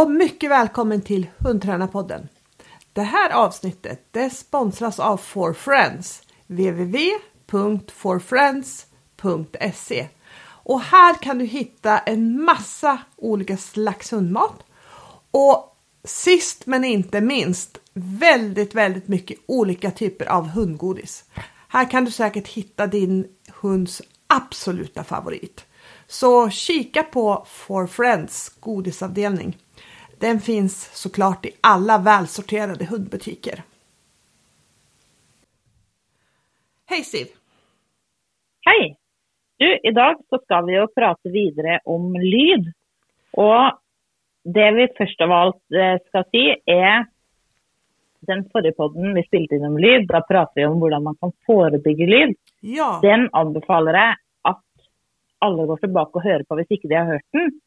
och mycket välkommen till Hundtränarpodden. Det här avsnittet det sponsras av For Friends, www.forfriends.se. Och här kan du hitta en massa olika slags hundmat. Och sist men inte minst väldigt, väldigt mycket olika typer av hundgodis. Här kan du säkert hitta din hunds absoluta favorit. Så kika på For Friends godisavdelning. Den finns såklart i alla välsorterade hundbutiker. Hej Siv! Hej! Du, idag så ska vi ju prata vidare om ljud. Och det vi först av allt eh, ska säga är den förra podden vi spelade in om ljud, då pratade vi om hur man kan förebygga ljud. Ja, Den anbefaler jag att alla går tillbaka och hör på om inte de har hört den.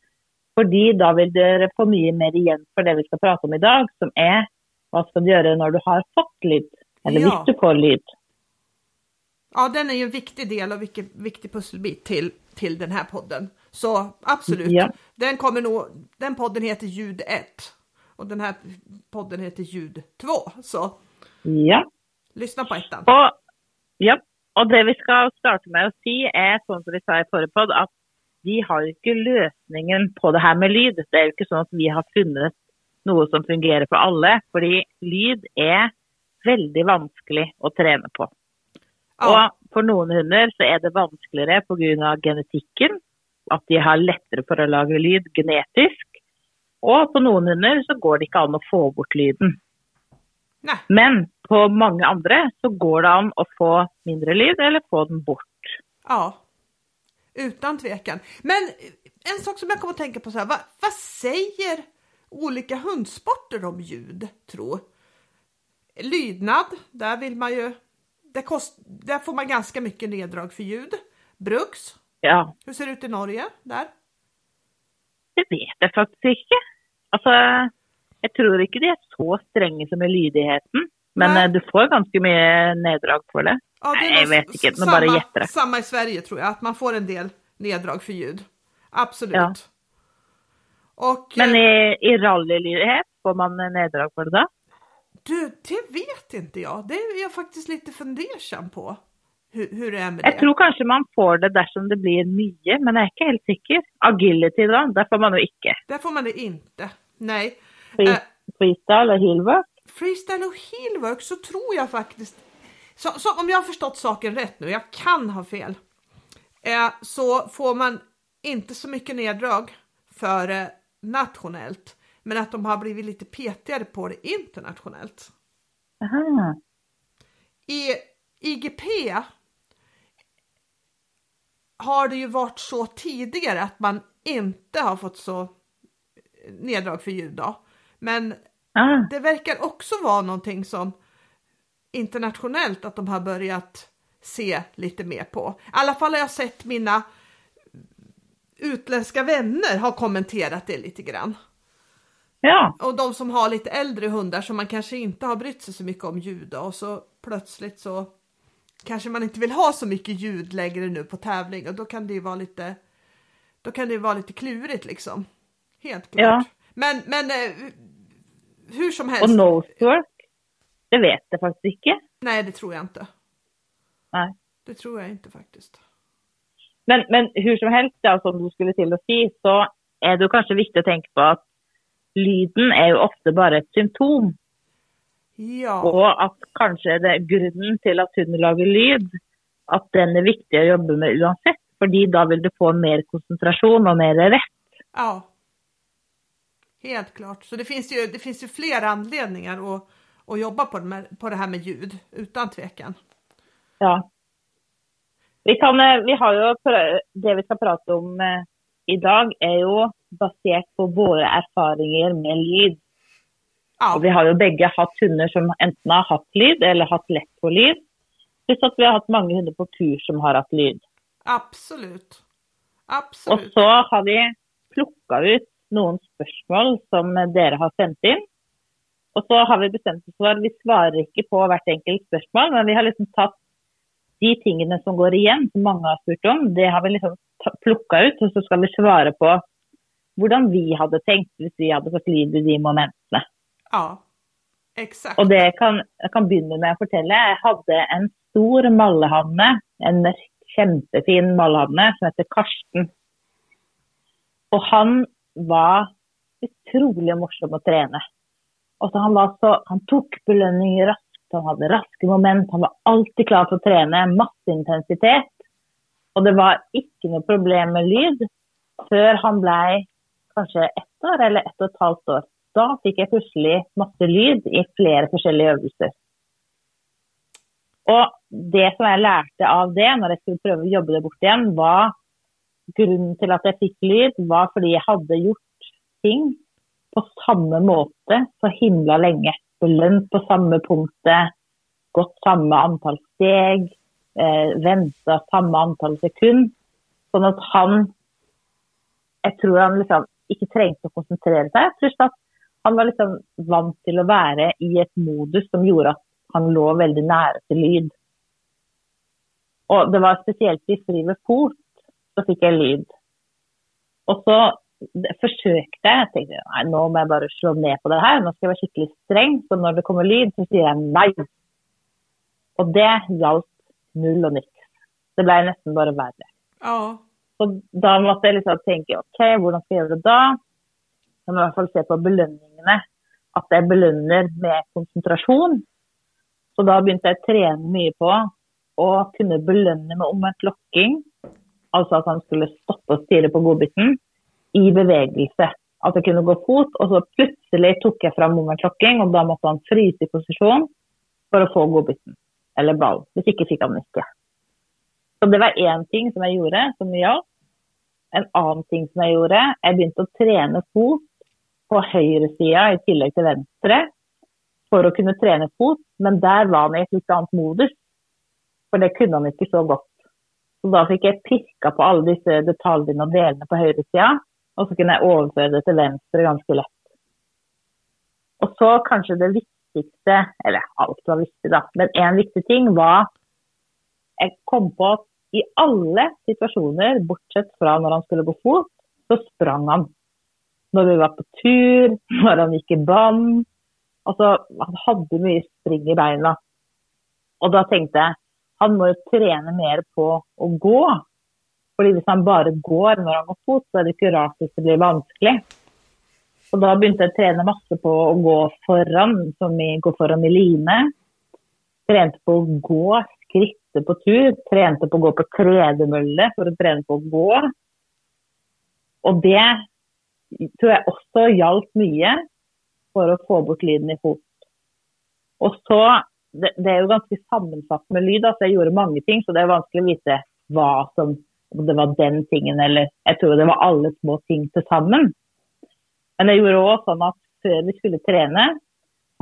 För då vill dere få mycket mer igen för det vi ska prata om idag, som är vad ska du göra när du har fått ljud? Eller Ja. hvis du får ljud. ja, den är ju en viktig del och viktig, viktig pusselbit till, till den här podden. Så absolut, Ja. den kommer nog, den podden heter Ljud 1 och den här podden heter Ljud 2. Så Ja. lyssna på ettan. Og, ja, og det vi skal starte med si, er sånn som vi sa i forrige podd, at vi har jo ikke løsningen på det her med lyd. Det er jo ikke sånn at vi har funnet noe som fungerer for alle, fordi lyd er veldig vanskelig å trene på. Ja, Og for noen hunder så er det vanskeligere pga. genetikken, at de har lettere for å lage lyd genetisk. Og på noen hunder så går det ikke an å få bort nej, Men på mange andre så går det an å få mindre lyd eller få den bort. ja. Utan tvekan. Men en sak som jag kommer att tänka på så här, vad, vad säger olika hundsporter om ljud, tro? Lydnad, där vill man ju, det kost, där får man ganska mycket neddrag för ljud. Bruks, Ja, hur ser det ut i Norge där? det vet jeg faktisk ikke. Altså, jeg tror ikke de er så strenge som i lydigheten. Men Nei. eh, du får ganske mye neddrag for det. Ja, Nej, nog jag vet inte, men bara gätter det. Samma i Sverige tror jag, att man får en del neddrag för ljud. Absolut. Ja. Och Men eh, i, i rallylydighet, får man eh, neddrag for det da? du, det vet inte jag. Det är jag faktiskt lite fundersam på. Hur, hur det är med det. Jeg tror kanskje man får det dersom det blir mye, men jeg er ikke helt sikker. Agility, da? Der får man jo ikke. Där får man det inte. Nej. Free, Eh, freestyle og heelwork. Freestyle och heelwork så tror jag faktiskt, så, så om jag har förstått saken rätt nu, jag kan ha fel, eh, så får man inte så mycket neddrag för eh, nationellt, men att de har blivit lite petigare på det internationellt. Aha. I IGP har det ju varit så tidigare att man inte har fått så neddrag för ljud då. Men Ah. det verkar också vara någonting som internationellt att de har börjat se lite mer på. I alla fall har jag sett mina utländska vänner har kommenterat det lite grann. Ja. Och de som har lite äldre hundar som man kanske inte har brytt sig så mycket om ljud och så plötsligt så kanske man inte vill ha så mycket ljud längre nu på tävling och då kan det ju vara lite då kan det ju vara lite klurigt liksom. Helt klart. Ja. Men, men eh, hur som helst. nosework, det vet jeg faktisk ikke. Nej, det tror jag inte. Nei. Det tror jag inte faktiskt. Men, men hur som helst, ja, som du skulle til å si, så er det jo kanskje viktig å tenke på at lyden er jo ofte bare et symptom. Ja, Og at kanskje det er grunnen til at hunden lager lyd, at den er viktig å jobbe med uansett. Fordi da vil du få mer konsentrasjon og mer rett. ja. Helt klart. Så det finns ju, det finns ju flera anledningar att, att jobba på det, med, på det här med ljud, utan tvekan. Ja. Vi, kan, eh, vi har prø- Det vi skal prate om eh, i dag, er jo basert på våre erfaringer med lyd. Ja, Og vi har jo begge hatt hunder som enten har hatt lyd eller hatt lett på lyd. Pluss at vi har hatt mange hunder på kurs som har hatt lyd. absolut. Absolut. så har vi plukka ut noen spørsmål som dere har sendt inn. Og så har vi bestemt oss for vi svarer ikke på hvert enkelt spørsmål, men vi har liksom tatt de tingene som går igjen, som mange har spurt om, det har vi liksom plukka ut, og så skal vi svare på hvordan vi hadde tenkt hvis vi hadde fått lyd i de momentene. Ja, exakt. Og det kan, jeg kan begynne med å fortelle. Jeg hadde en stor mallehavne, en mørk, kjempefin mallehavne som heter Karsten. Og han var utrolig morsom å trene. Og så han, var så, han tok belønninger raskt, han hadde raske moment, han var alltid klar for å trene, masse intensitet. Og det var ikke noe problem med lyd før han blev kanskje ett år eller ett og et halvt år. Da fikk jeg plutselig masse lyd i flere forskjellige øvelser. Og det som jeg lærte av det, når jeg skulle prøve å jobbe det bort igjen, var grunnen til at jeg fikk lyd, var fordi jeg hadde gjort ting på samme måte så himla lenge. Belønt på samme punktet, gått samme antall steg, eh, venta samme antall sekund. Sånn at han Jeg tror han liksom ikke trengte å konsentrere seg. Pluss at han var liksom vant til å være i et modus som gjorde at han lå veldig nære til lyd. Og det var spesielt i fri ved fot så fikk jeg lyd. Og så forsøkte jeg, jeg tenkte nei, nå må jeg bare slå ned på det her, nå skal jeg være skikkelig streng. Så når det kommer lyd, så sier jeg nei. Og det hjalp null og niks. Det ble nesten bare verre. Ja. Så da måtte jeg liksom tenke OK, hvordan skal jeg gjøre det da? Jeg må i hvert fall se på belønningene. At jeg belønner med konsentrasjon. Så da begynte jeg å trene mye på å kunne belønne med omvendt lokking. Altså at han skulle stoppe og stirre på godbiten i bevegelse. At jeg kunne gå fot, og så plutselig tok jeg fram lokking, og da måtte han fryse i posisjon for å få godbiten. Eller ball. Hvis ikke fikk han ikke. Så det var én ting som jeg gjorde, som hjalp. En annen ting som jeg gjorde, begynte å trene fot på høyresida i tillegg til venstre for å kunne trene fot, men der var han i et litt annet modus. For det kunne han ikke så godt. Så da fikk jeg pirka på alle disse detaljene og delene på høyresida, og så kunne jeg overføre det til venstre ganske lett. Og så kanskje det viktigste, eller alt var viktig da, men én viktig ting var Jeg kom på at i alle situasjoner, bortsett fra når han skulle gå fot, så sprang han. Når vi var på tur, når han gikk i vann. Altså, han hadde mye spring i beina. Og da tenkte jeg han må jo trene mer på å gå. Fordi hvis han bare går når han går fot, så er det ikke rart hvis det blir vanskelig. Og da begynte jeg å trene masse på å gå foran, som i gå foran i line. Trente på å gå, skritte på tur. Trente på å gå på tredemølle for å trene på å gå. Og det tror jeg også hjalp mye for å få bort lyden i fot. Og så det, det, er jo ganske sammensatt med lyd. altså Jeg gjorde mange ting, så det er vanskelig å vite hva som om det var den tingen eller Jeg tror det var alle små ting til sammen. Men jeg gjorde òg sånn at før vi skulle trene,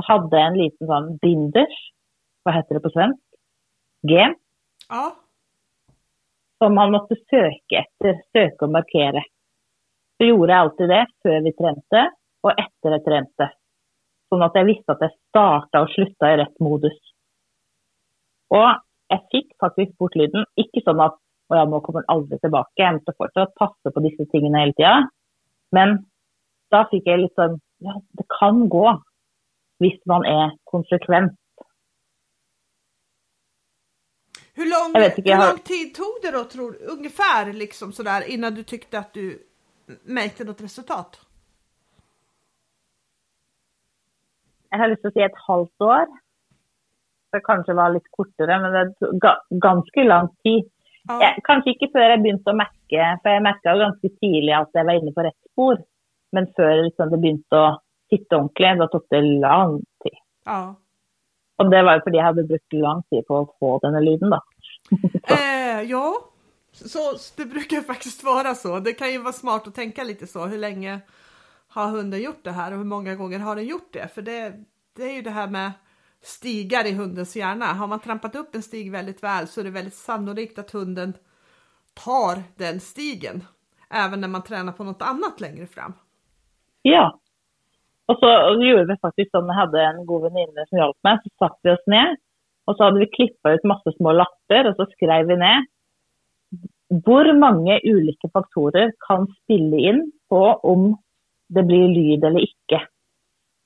hadde jeg en liten sånn binders. Hva heter det på svensk? G. Ja. Som man måtte søke etter. Søke og markere. Så gjorde jeg alltid det før vi trente, og etter jeg trente. Sånn at jeg visste at jeg starta og slutta i rett modus. Og jeg fikk faktisk bort lyden. Ikke sånn at å ja, nå kommer den aldri tilbake, jeg måtte fortsatt passe på disse tingene hele tida. Men da fikk jeg litt sånn Ja, det kan gå hvis man er konsekvent. Hur lång, inte, hur lång tid tog det då tror du? Ungefär liksom sådär innan du tyckte att du märkte något resultat? Jeg har lyst til å si et halvt år. Det kanskje var litt kortere, men det ga ganske lang tid. Jeg, kanskje ikke før jeg begynte å merke, for jeg merka ganske tidlig at jeg var inne på rett spor. Men før liksom, det begynte å sitte ordentlig, da tok det lang tid. ja. Og det var jo fordi jeg hadde brukt lang tid på å få denne lyden, da. Eh, ja, så det brukar faktiskt vara så. Det kan ju vara smart att tänka lite så. Hur länge har hunden gjort det här och hur många gånger har den gjort det? För det, det är ju det här med stigar i hundens hjärna. Har man trampat upp en stig väldigt väl så är det väldigt sannolikt att hunden tar den stigen. Även när man tränar på något annat längre fram. Ja. Och så gjorde vi faktiskt som jag hade en god väninna som hjälpte mig, så satte vi oss ner och så hade vi klippt ut massa små lappar och så skrev vi ner hur många olika faktorer kan spela in på om det blir lyd eller ikke.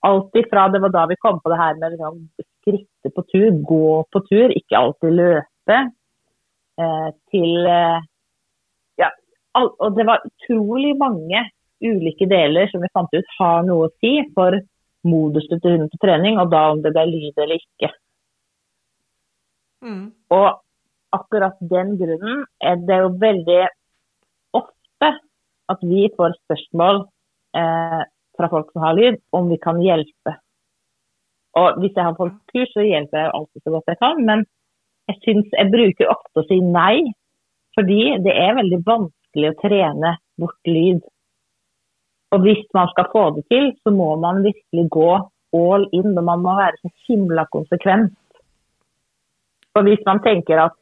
Alt ifra det var da vi kom på det her med liksom, skritte på tur, gå på tur, ikke alltid løpe, eh, til eh, Ja, all, og det var utrolig mange ulike deler som vi fant ut har noe å si for moduset til hunden på trening, og da om det ble lyd eller ikke. Mm. Og akkurat den grunnen er det jo veldig ofte at vi får spørsmål eh, fra folk som har lyd, om vi kan hjelpe. Og hvis jeg har fått kurs, så hjelper jeg alltid så godt jeg kan. Men jeg syns jeg bruker ofte å si nei, fordi det er veldig vanskelig å trene bort lyd. Og hvis man skal få det til, så må man virkelig gå all in, og man må være så himla konsekvent. Og hvis man tenker at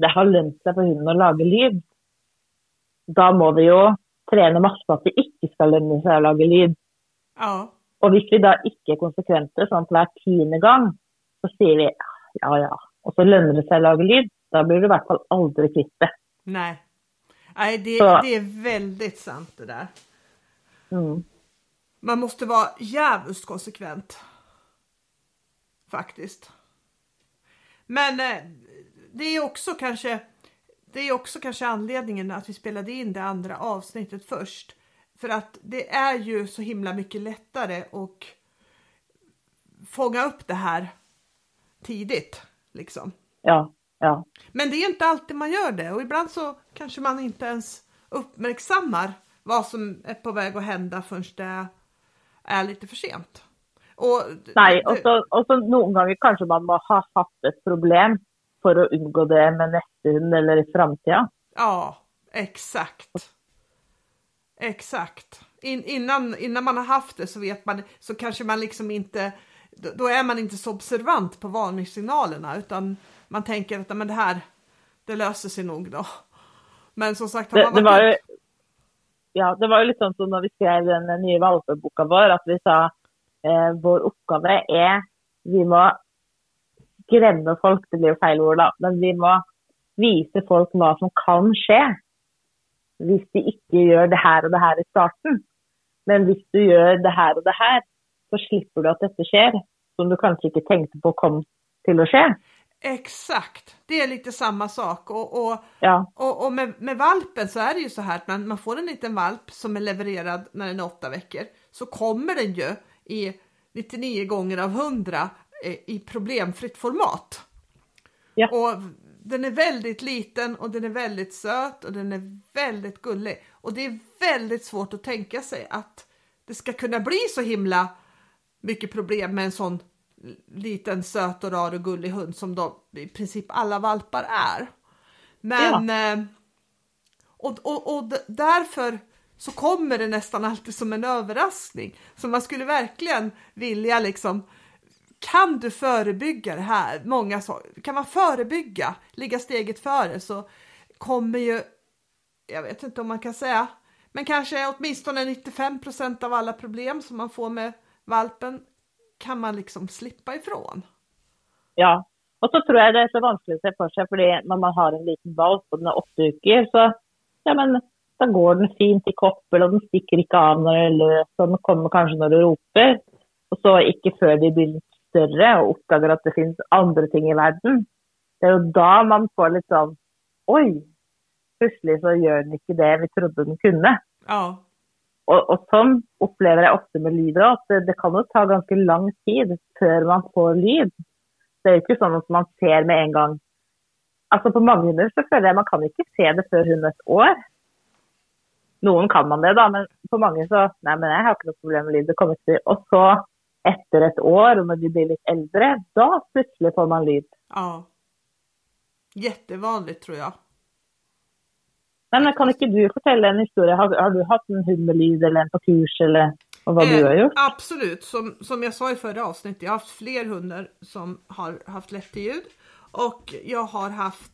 det har lønt seg for hunden å lage lyd, da må vi jo trene masse på at det ikke skal lønne seg å lage lyd. Ja. Og hvis vi da ikke er konsekvente, sånn at hver tiende gang, så sier vi ja ja, og så lønner det seg å lage lyd, da blir du i hvert fall aldri kvitt det. Nej. Nej, det, det är väldigt sant det där. Mm. Man måste vara jävligt konsekvent. Faktiskt. Men eh, det är också kanske det är också kanske anledningen att vi spelade in det andra avsnittet först. För att det är ju så himla mycket lättare att fånga upp det här tidigt. Liksom. Ja, ja. Men det är inte alltid man gör det och ibland så kanske man inte ens uppmärksammar vad som är på väg att hända förrän det är lite för sent. Och Nei, og så, og så noen ganger kanskje man må ha hatt et problem for å unngå det med hund eller i framtida. Ja, exakt. Exakt. In, innan, innan man har haft det så vet man, så kanske man liksom inte, då, då är man inte så observant på varningssignalerna utan man tänker att men det här, det löser sig nog då. Men som sagt, har Det, man det var jo ut- ja, det var litt sånn som når vi skrev den nye valpeboka vår, at vi sa eh, vår oppgave er Vi må skremme folk, det blir jo feil ord, da, men vi må vise folk hva som kan skje hvis de ikke gjør det her og det her i starten. Men hvis du gjør det her og det her, så slipper du at dette skjer, som du kanskje ikke tenkte på kom til å skje. Exakt, det är lite samma sak och, och Ja, Och, och med, med valpen så är det ju så här att man, man får en liten valp som är levererad när den är åtta veckor så kommer den ju i 99 gånger av 100 eh, i problemfritt format. Ja. Och den är väldigt liten och den är väldigt söt och den är väldigt gullig. Och det är väldigt svårt att tänka sig att det ska kunna bli så himla mycket problem med en sån liten söt och rar och gullig hund som då i princip alla valpar är. Men eh, och, och, och därför så kommer det nästan alltid som en överraskning. Så man skulle verkligen vilja liksom kan du förebygga det här? Många sa, kan man förebygga, ligga steget före så kommer ju, jag vet inte om man kan säga, men kanske åtminstone 95 procent av alla problem som man får med valpen kan man liksom slippa ifrån. Ja. och så tror jag det är så vanskligt att se för sig, för när man har en liten valp och den är åtta veckor, så ja, men då går den fint i koppel, och den sticker inte av när den är lös. den kommer kanske när du ropar och så inte för de blir større og oppdager at det finnes andre ting i verden. Det er jo da man får litt sånn Oi, plutselig så gjør den ikke det vi trodde den kunne. Ja, Og, og sånn opplever jeg ofte med lyd òg, at det, det kan jo ta ganske lang tid før man får lyd. Det er jo ikke sånn at man ser med en gang. Altså På mange hunder så føler jeg man kan ikke se det før hun et år. Noen kan man det, da, men på mange så Nei, men jeg har ikke noe problem med lyd. det kommer til. Og så, etter et år, når de blir litt eldre, da plutselig får man lyd. ja. Jättevanligt tror jag. Men kan ikke du fortelle en historie? Har, har du hatt en hund med lyd, eller en på kurs, eller og hva du har gjort? Eh, absolut, som, som jag sa i förra avsnittet, jag har haft fler hundar som har haft lätt till ljud och jag har haft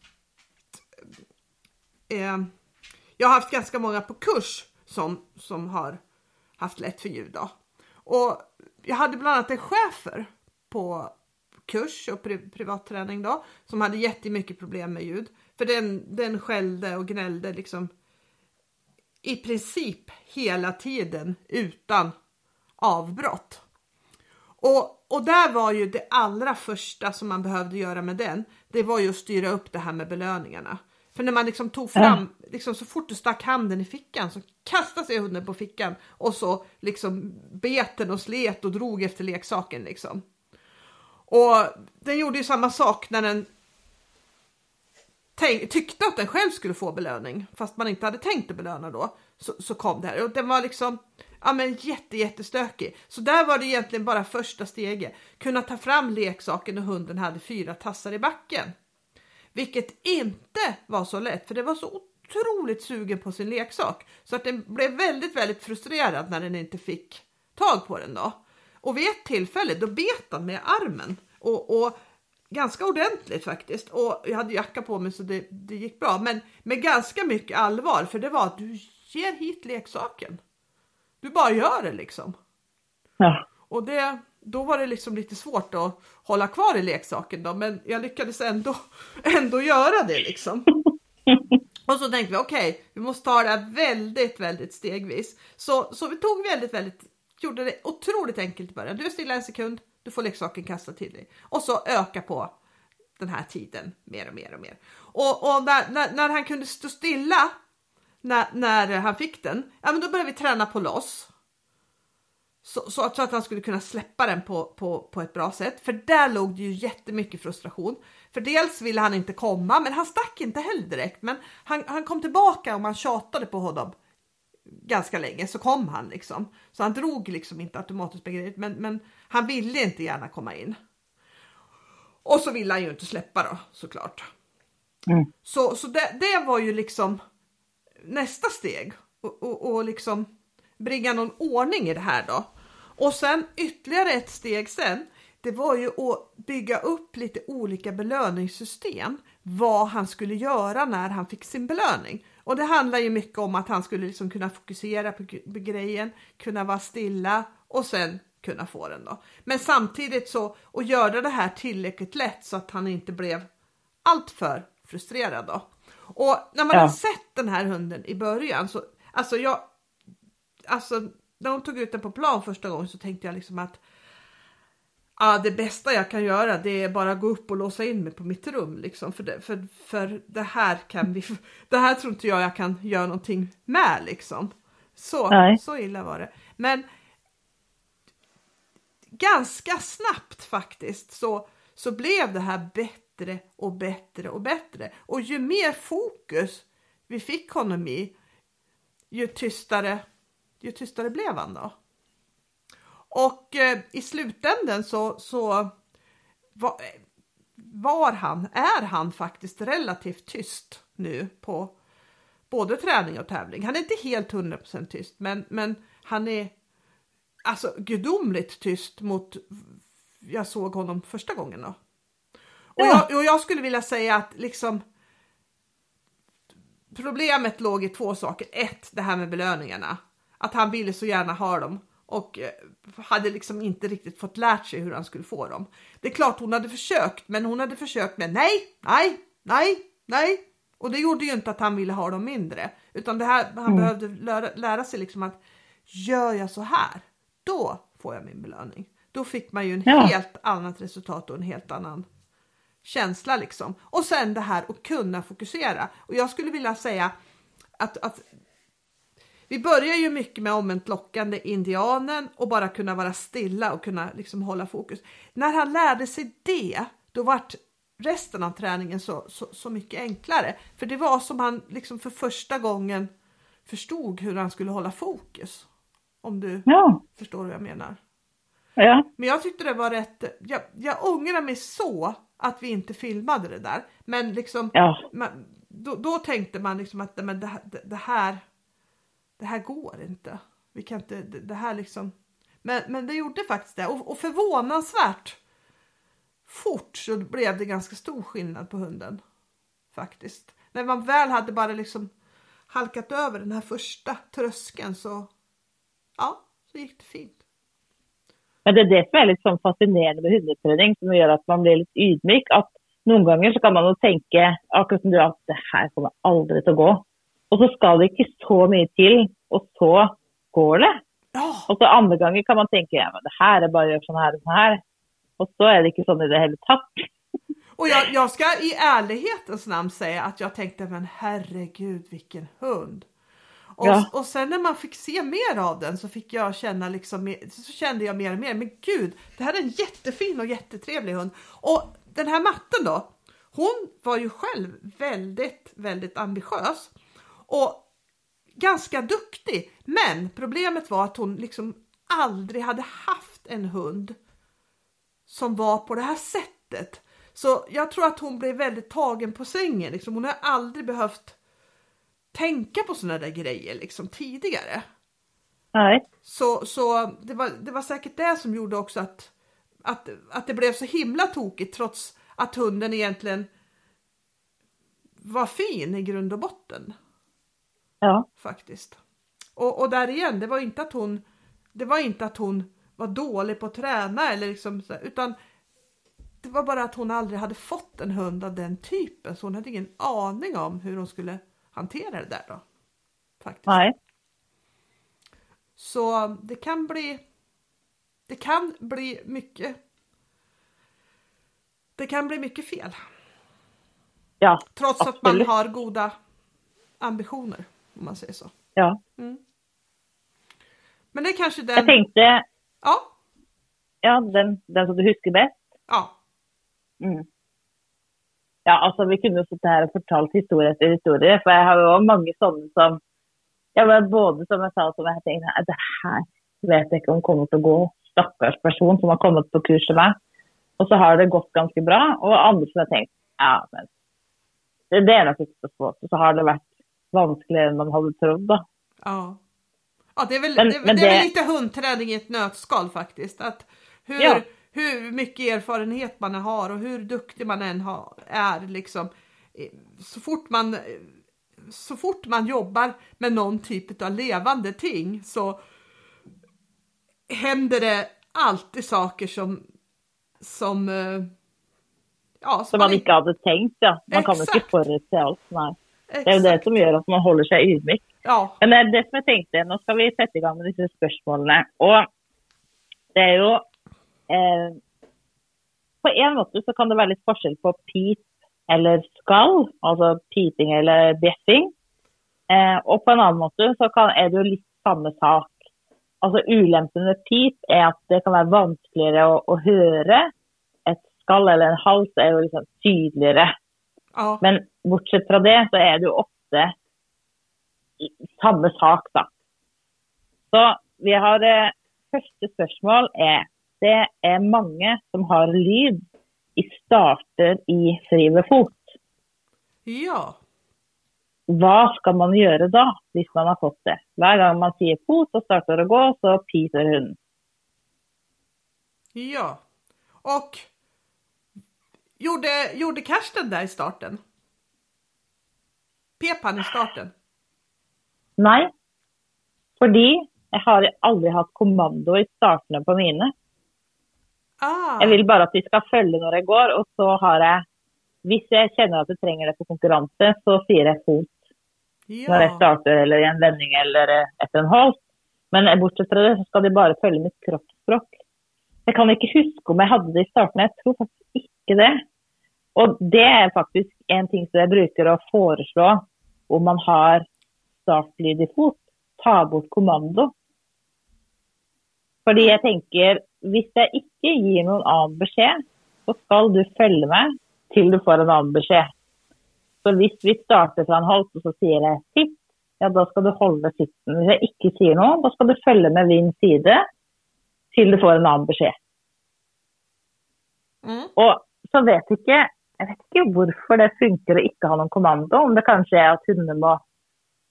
eh, jag har haft ganska många på kurs som, som har haft lätt för ljud. Då. Och jag hade bland annat en chefer på kurs och pri privatträning då som hade jättemycket problem med ljud. För den, den skällde och gnällde liksom i princip hela tiden utan avbrott. Och, och där var ju det allra första som man behövde göra med den, det var ju att styra upp det här med belöningarna. För när man liksom tog fram, ja. liksom så fort du stack handen i fickan så kastade sig hunden på fickan och så liksom bet den och slet och drog efter leksaken liksom. Och den gjorde ju samma sak när den tyckte att den själv skulle få belöning, fast man inte hade tänkt att belöna då, så, så kom det här. Och den var liksom ja, men jätte, jättestökig. Så där var det egentligen bara första steget. Kunna ta fram leksaken och hunden hade fyra tassar i backen. Vilket inte var så lätt, för det var så otroligt sugen på sin leksak. Så att den blev väldigt, väldigt frustrerad när den inte fick tag på den då. Och vid ett tillfälle då bet han med armen. Och, och ganska ordentligt faktiskt. Och jag hade jacka på mig så det, det gick bra. Men med ganska mycket allvar, för det var att du ger hit leksaken. Du bara gör det liksom. Ja. Och det, då var det liksom lite svårt att hålla kvar i leksaken då, men jag lyckades ändå, ändå göra det liksom. Och så tänkte vi okej, okay, vi måste ta det här väldigt, väldigt stegvis. Så, så vi tog väldigt, väldigt, gjorde det otroligt enkelt i början. Du är stilla en sekund, du får leksaken kastad till dig och så öka på den här tiden mer och mer och mer. Och, och när, när, när han kunde stå stilla när, när han fick den, ja men då började vi träna på loss. Så, så, så, att han skulle kunna släppa den på, på, på ett bra sätt. För där låg det ju jättemycket frustration. För dels ville han inte komma, men han stack inte heller direkt. Men han, han kom tillbaka och man tjatade på honom ganska länge så kom han liksom. Så han drog liksom inte automatiskt begreppet, men, men han ville inte gärna komma in. Och så ville han ju inte släppa då såklart. Mm. Så, så det, det var ju liksom nästa steg och, och, och liksom bringa någon ordning i det här då. Och sen ytterligare ett steg sen, det var ju att bygga upp lite olika belöningssystem. Vad han skulle göra när han fick sin belöning. Och det handlar ju mycket om att han skulle liksom kunna fokusera på, grejen, kunna vara stilla och sen kunna få den då. Men samtidigt så att göra det här tillräckligt lätt så att han inte blev alltför frustrerad då. Och när man ja. har sett den här hunden i början så, alltså jag, alltså när hon tog ut den på plan första gången så tänkte jag liksom att ja, det bästa jag kan göra det är bara gå upp och låsa in mig på mitt rum liksom för det, för, för det här kan vi, det här tror inte jag jag kan göra någonting med liksom. Så, så illa var det. Men ganska snabbt faktiskt så, så blev det här bättre och bättre och bättre. Och ju mer fokus vi fick honom i, ju tystare, ju tystare blev han då. Och eh, i slutändan så, så var, var, han, är han faktiskt relativt tyst nu på både träning och tävling. Han är inte helt 100% tyst, men, men han är alltså gudomligt tyst mot jag såg honom första gången då. Och, ja. jag, och jag skulle vilja säga att liksom problemet låg i två saker. Ett, det här med belöningarna. Att han ville så gärna ha dem och eh, hade liksom inte riktigt fått lärt sig hur han skulle få dem. Det är klart hon hade försökt, men hon hade försökt med nej, nej, nej, nej. Och det gjorde ju inte att han ville ha dem mindre, utan det här, han mm. behövde lära, lära sig liksom att gör jag så här, då får jag min belöning. Då fick man ju en ja. helt annat resultat och en helt annan känsla liksom. Och sen det här att kunna fokusera. Och jag skulle vilja säga att, att vi börjar ju mycket med omvänt lockande indianen och bara kunna vara stilla och kunna liksom hålla fokus. När han lärde sig det, då vart resten av träningen så, så, så mycket enklare. För det var som han liksom för första gången förstod hur han skulle hålla fokus. Om du ja. förstår vad jag menar. Ja. Men jag tyckte det var rätt, jag, jag ångrar mig så att vi inte filmade det där. Men liksom, ja. man, då, då, tänkte man liksom att men det, det, det, här, det här går inte. Vi kan inte, det, det här liksom. Men, men det gjorde faktiskt det och, och förvånansvärt fort så blev det ganska stor skillnad på hunden. Faktiskt. När man väl hade bara liksom halkat över den här första tröskeln så ja, så gick det fint. Men det är det som är liksom fascinerande med hundträning, som gör att man blir lite ydmyk. Att någon gånger så kan man nog tänka, akkurat som du, att det här kommer aldrig att gå. Og så skal det ikke så mye til, og så går det. Og så andre ganger kan man tenke ja, men det her er bare å gjøre sånn her og sånn her. Og så är det inte sånn i det hele tatt. och jag, jag ska i ärlighetens namn säga att jag tänkte men herregud vilken hund. Och, Ja. och sen när man fick se mer av den så fick jag känna liksom, så kände jag mer och mer, men gud, det här är en jättefin och jättetrevlig hund. Och den här matten då, hon var ju själv väldigt, väldigt ambitiös och ganska duktig. Men problemet var att hon liksom aldrig hade haft en hund som var på det här sättet. Så jag tror att hon blev väldigt tagen på sängen. Liksom. Hon har aldrig behövt tänka på sådana där grejer liksom, tidigare. Nej. Så, så det, var, det var säkert det som gjorde också att, att, att det blev så himla tokigt trots att hunden egentligen var fin i grund och botten Ja. faktiskt. Och, och där igen, det var inte att hon det var inte att hon var dålig på att träna eller liksom utan det var bara att hon aldrig hade fått en hund av den typen så hon hade ingen aning om hur hon skulle hantera det där då. Faktiskt. Nej. Så det kan bli det kan bli mycket det kan bli mycket fel Ja. trots att man Absolut. har goda ambitioner om man säger så. Ja. Men det är kanske den. Jag tänkte, Ja, ja, den, den som du husker best. ja, Mm. Ja, altså vi kunne jo sittet her og fortalt historie etter historie, for jeg har også mange sånne som ja, men Både som jeg sa, som jeg tenkte "Nei, det her vet jeg ikke om kommer å gå. Stakkars person som har kommet på kurs til meg. Og så har det gått ganske bra. Og andre som har tenkt ja, men det, det er nok ikke så svårt. Og så har det vært vanskeligere enn man hadde trodd, da. ja. Ja, det är väl, Men- det, men det är väl lite hundträning i ett nötskal faktiskt. Att hur, Ja. hur mycket erfarenhet man har och hur duktig man än har, är liksom. Så fort man så fort man jobbar med någon typ av levande ting så händer det alltid saker som som eh, ja, Som man ikke hadde tenkt. ja. Man kan jo ikke Exakt. forutse alt. Nei. Det er jo det Exakt. som gjør at man holder seg ydmyk. Ja, Men det, er det som jeg tenkte, nå skal vi sette i gang med disse spørsmålene. Og det er jo eh, På en måte så kan det være litt forskjell på pip eller skall, altså piping eller bjeffing. Eh, og på en annen måte så kan, er det jo litt samme sak. Altså Ulempen med pip er at det kan være vanskeligere å, å høre. Et skall eller en hals er jo liksom tydeligere. Ja, Men bortsett fra det, så er det jo ofte samme sak, da. Så vi har eh, Første spørsmål er Det er mange som har lyd i starter i fri ved fot. ja. Hva skal man gjøre da, hvis man har fått det? Hver gang man sier fot og starter å gå, så piser hunden. Ja. Och gjorde, gjorde Karsten där i starten? Pep han i starten? Nei, fordi jeg har aldri hatt kommando i startene på mine. Ah, Jeg vil bare at de skal følge når jeg går, og så har jeg Hvis jeg kjenner at jeg trenger det på konkurranse, så sier jeg fot når jeg ja. starter eller i en vending eller etter en halt. Men bortsett fra det, så skal de bare følge mitt kroppsspråk. Jeg kan ikke huske om jeg hadde det i starten, jeg tror faktisk ikke det. Og det er faktisk en ting som jeg bruker å foreslå om man har startlyd i fot. Ta bort kommando. Fordi jeg tenker, hvis jeg ikke gir noen annen beskjed, så skal du følge meg til du får en annen beskjed. Så hvis vi starter fra en hals, og så sier jeg sitt, ja, da skal du holde sitten. Hvis jeg ikke sier noe, da skal du følge med min side til du får en annen beskjed. Mm. Og så vet ikke, jeg vet ikke hvorfor det funker å ikke ha noen kommando. Om det kanskje er at hundene må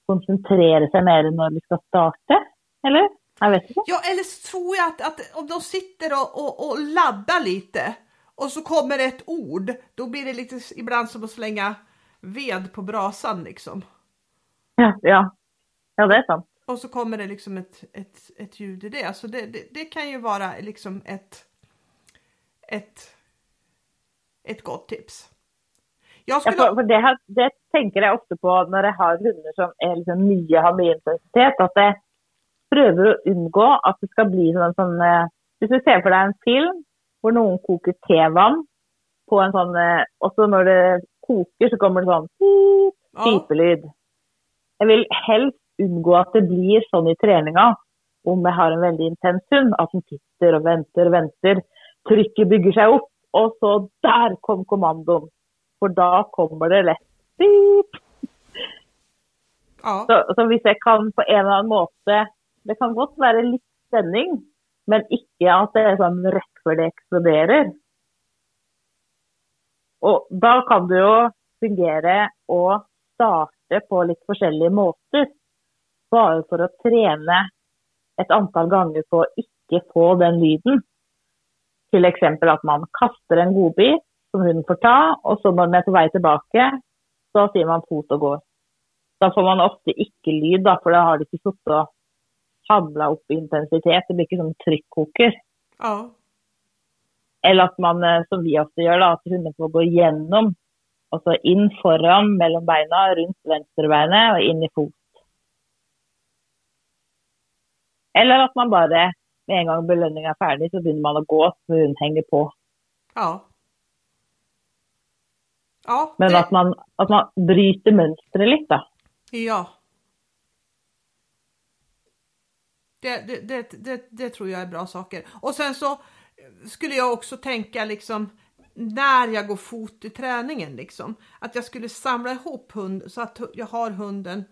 konsentrere seg mer når de skal starte, eller? Jag vet inte. Ja, eller så tror jag att, att om de sitter och, och, och laddar lite och så kommer ett ord, då blir det lite ibland som att slänga ved på brasan liksom. Ja, ja. ja, det är sant. Och så kommer det liksom ett, ett, ett ljud i det. Så det, det, det kan ju vara liksom ett, ett, ett gott tips. Jag Ja, skulle... for, for det, har- det tenker jeg ofte på når jeg har hunder som er liksom mye har mye intensitet. At jeg prøver å unngå at det skal bli sånn, sånn eh, Hvis du ser for deg en film hvor noen koker tevann på en sånn eh, Og så når det koker, så kommer det sånn pip, Ja. pipelyd. Jeg vil helst unngå at det blir sånn i treninga om jeg har en veldig intens hund. At den sitter og venter og venter. Trykket bygger seg opp, og så der kom kommandoen. For da kommer det lett pip. Ja. Så, så hvis jeg kan på en eller annen måte Det kan godt være litt spenning, men ikke at det er sånn rett før det eksploderer. Og da kan det jo fungere å starte på litt forskjellige måter. Bare for å trene et antall ganger på å ikke få den lyden. F.eks. at man kaster en godbit som hunden får ta, og så når den er på vei tilbake, så sier man fot og går. Da får man ofte ikke lyd, da, for da har de ikke sittet og samla opp i intensitet. Det blir ikke sånn trykkoker. ja. Eller at man, eh, som vi ofte gjør, da, at hundene får gå gjennom. Altså inn foran, mellom beina, rundt venstrebeinet og inn i fot. Eller at man bare, med en gang belønninga er ferdig, så begynner man å gå, så hunden henger på. Ja. Ja, Men det, at man, at man bryter mønsteret litt, da. ja. Det, det, det, det, det tror jag är bra saker. Och sen så skulle jag också tänka liksom när jag går fot i träningen liksom. Att jag skulle samla ihop hund så att jag har hunden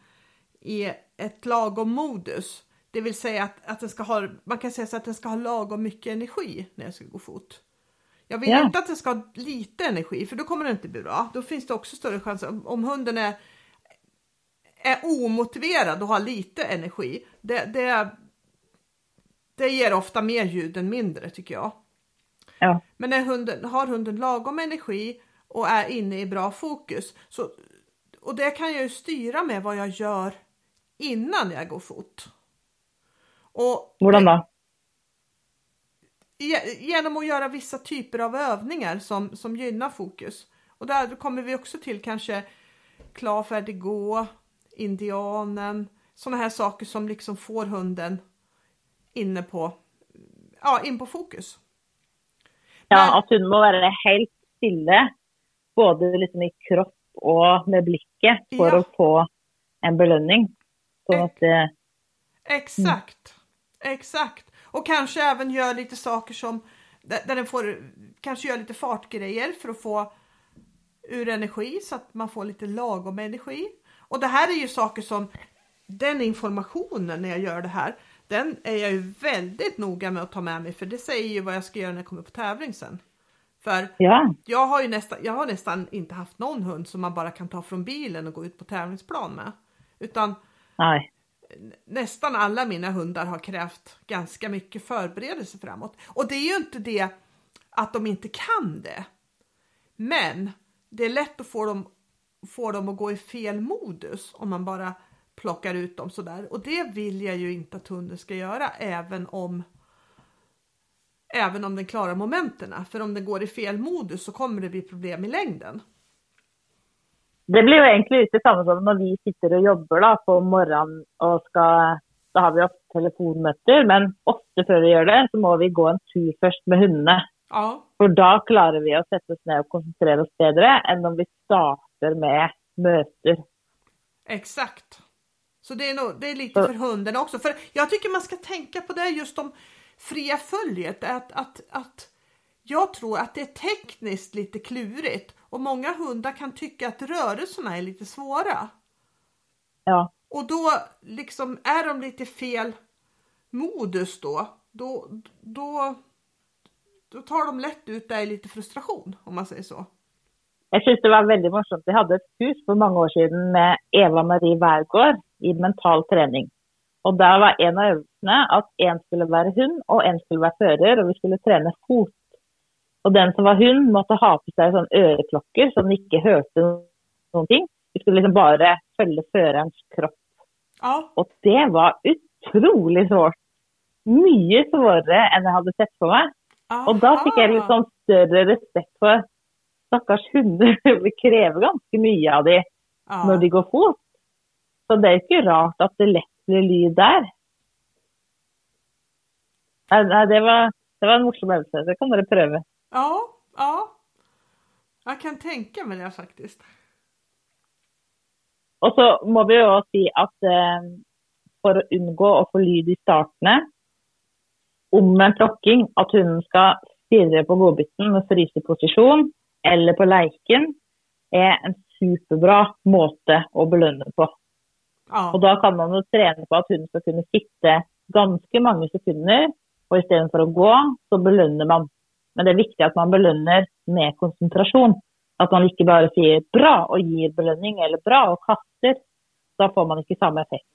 i ett lagom modus. Det vill säga att, att den ska ha, man kan säga så att den ska ha lagom mycket energi när jag ska gå fot. Jag vill Ja. inte att den ska ha lite energi för då kommer det inte bli bra. Då finns det också större chans om, hunden är, är omotiverad och har lite energi. Det, det, det ger ofta mer ljud än mindre tycker jag. Ja. Men när hunden, har hunden lagom energi och är inne i bra fokus så, och det kan jag ju styra med vad jag gör innan jag går fot. Och Hvordan da? ge- genom att göra vissa typer av övningar som, som gynnar fokus. Och där kommer vi också till kanske klar, färdig, gå, indianen, sådana här saker som liksom får hunden inne på, ja, in på fokus. Ja, Men- at hun må være helt stille, både liksom i kropp og med blikket, for Ja. å få en belønning. Sånn at det Exakt, exakt. Och kanske även gör lite saker som där, där den får kanske gör lite fartgrejer för att få ur energi så att man får lite lagom energi. Och det här är ju saker som den informationen när jag gör det här, den är jag ju väldigt noga med att ta med mig för det säger ju vad jag ska göra när jag kommer på tävling sen. För Ja. jag har ju nästan, jag har nästan inte haft någon hund som man bara kan ta från bilen och gå ut på tävlingsplan med. Utan Nei nästan alla mina hundar har krävt ganska mycket förberedelse framåt. Och det är ju inte det att de inte kan det. Men det är lätt att få dem, få dem att gå i fel modus om man bara plockar ut dem sådär. Och det vill jag ju inte att hunden ska göra även om Även om den klarar momenterna. För om den går i fel modus så kommer det bli problem i längden. Det blir jo egentlig litt det samme som når vi sitter og jobber da, på morgenen og skal Da har vi ofte telefonmøter, men ofte før vi gjør det, så må vi gå en tur først med hundene. Ja, For da klarer vi å sette oss ned og konsentrere oss bedre enn om vi starter med møter. Exakt. Så det är, nog, det är lite för hunden också. För jag tycker man ska tänka på det just om fria följet. Att, att, att jag tror att det är tekniskt lite klurigt och många hundar kan tycka att rörelserna är lite svåra. Ja. Och då liksom är de lite fel modus då. Då, då, då tar de lätt ut det i lite frustration om man säger så. Jeg syns det var veldig morsomt. Vi hadde et kurs for mange år siden med Eva Marie Wærgård i mental trening. Og der var en av øvelsene at en skulle være hund og en skulle være fører, og vi skulle trene fot. Og den som var hund, måtte ha på sånn øreklokker så den ikke hørte noen ting. Vi skulle liksom bare følge førerens kropp. Ja, Og det var utrolig svårt. Mye svårere enn jeg hadde sett for meg. Og da fikk jeg litt sånn større respekt for stakkars hunder vi krever ganske mye av dem Ja. når de går fot. Så det er ikke rart at det lett blir lyd der. Nei, nei, det, var, det var en morsom øvelse. Det kan dere prøve. Ja, ja. Jag kan tänka mig det faktiskt. Og så må vi jo si at eh, for å unngå å få lyd i startene, omvendt lokking, at hunden skal stirre på godbiten med fryseposisjon eller på leiken, er en superbra måte å belønne på. Ja, Og da kan man jo trene på at hunden skal kunne sitte ganske mange sekunder, og istedenfor å gå, så belønner man. Men det er viktig at man belønner med konsentrasjon. At man ikke bare sier 'bra' og gir belønning, eller 'bra' og kaster. Da får man ikke samme effekt.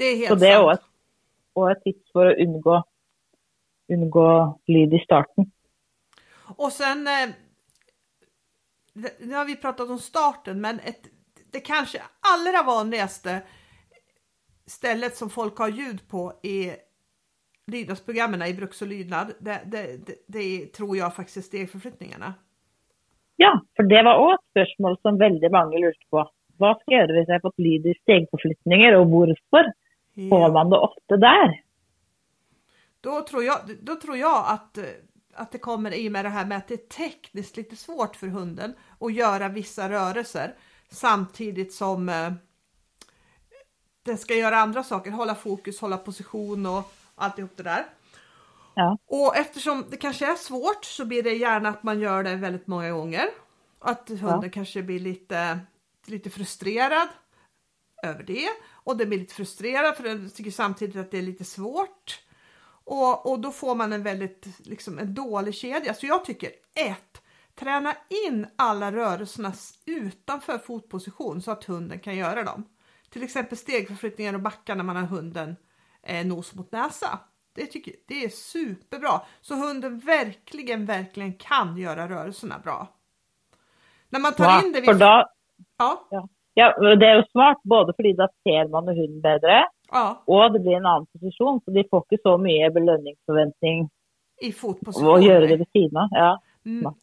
det är helt Så det er sant. også et, og et tips for å unngå, unngå lyd i starten. Och sen, eh, nu har vi pratat om starten, men ett, det kanske allra vanligaste stället som folk har ljud på är lydnadsprogrammen i Brux och lydnad. Det, det, det, det tror jag faktiskt är stegförflyttningarna. Ja, for det var òg et spørsmål som veldig mange lurte på. Skal jeg gjøre hvis jeg har fått lyd i stegforflytninger, og hvorfor får man det ofte der? Då tror jag, då tror jag att, att det kommer i och med det här med att det är tekniskt lite svårt för hunden att göra vissa rörelser samtidigt som eh, den ska göra andra saker, hålla fokus, hålla position och alltihop det där. Ja. Och eftersom det kanske är svårt så blir det gärna att man gör det väldigt många gånger. Att hunden kanske blir lite, lite frustrerad över det och den blir lite frustrerad för den tycker samtidigt att det är lite svårt. Och, och då får man en väldigt liksom en dålig kedja. Så jag tycker ett, träna in alla rörelserna utanför fotposition så att hunden kan göra dem. Till exempel stegförflyttningar och backar när man har hunden eh, nos mot näsa. Det tycker det är superbra. Så hunden verkligen, verkligen kan göra rörelserna bra. När man tar Ja, in det vid... da, Ja, ja, det er jo smart, både fordi da ser man hunden bedre, ja, og det blir en annen posisjon, så de får ikke så mye belønningsforventning i fotposition. å gjøre det ved siden av. Ja, Mm.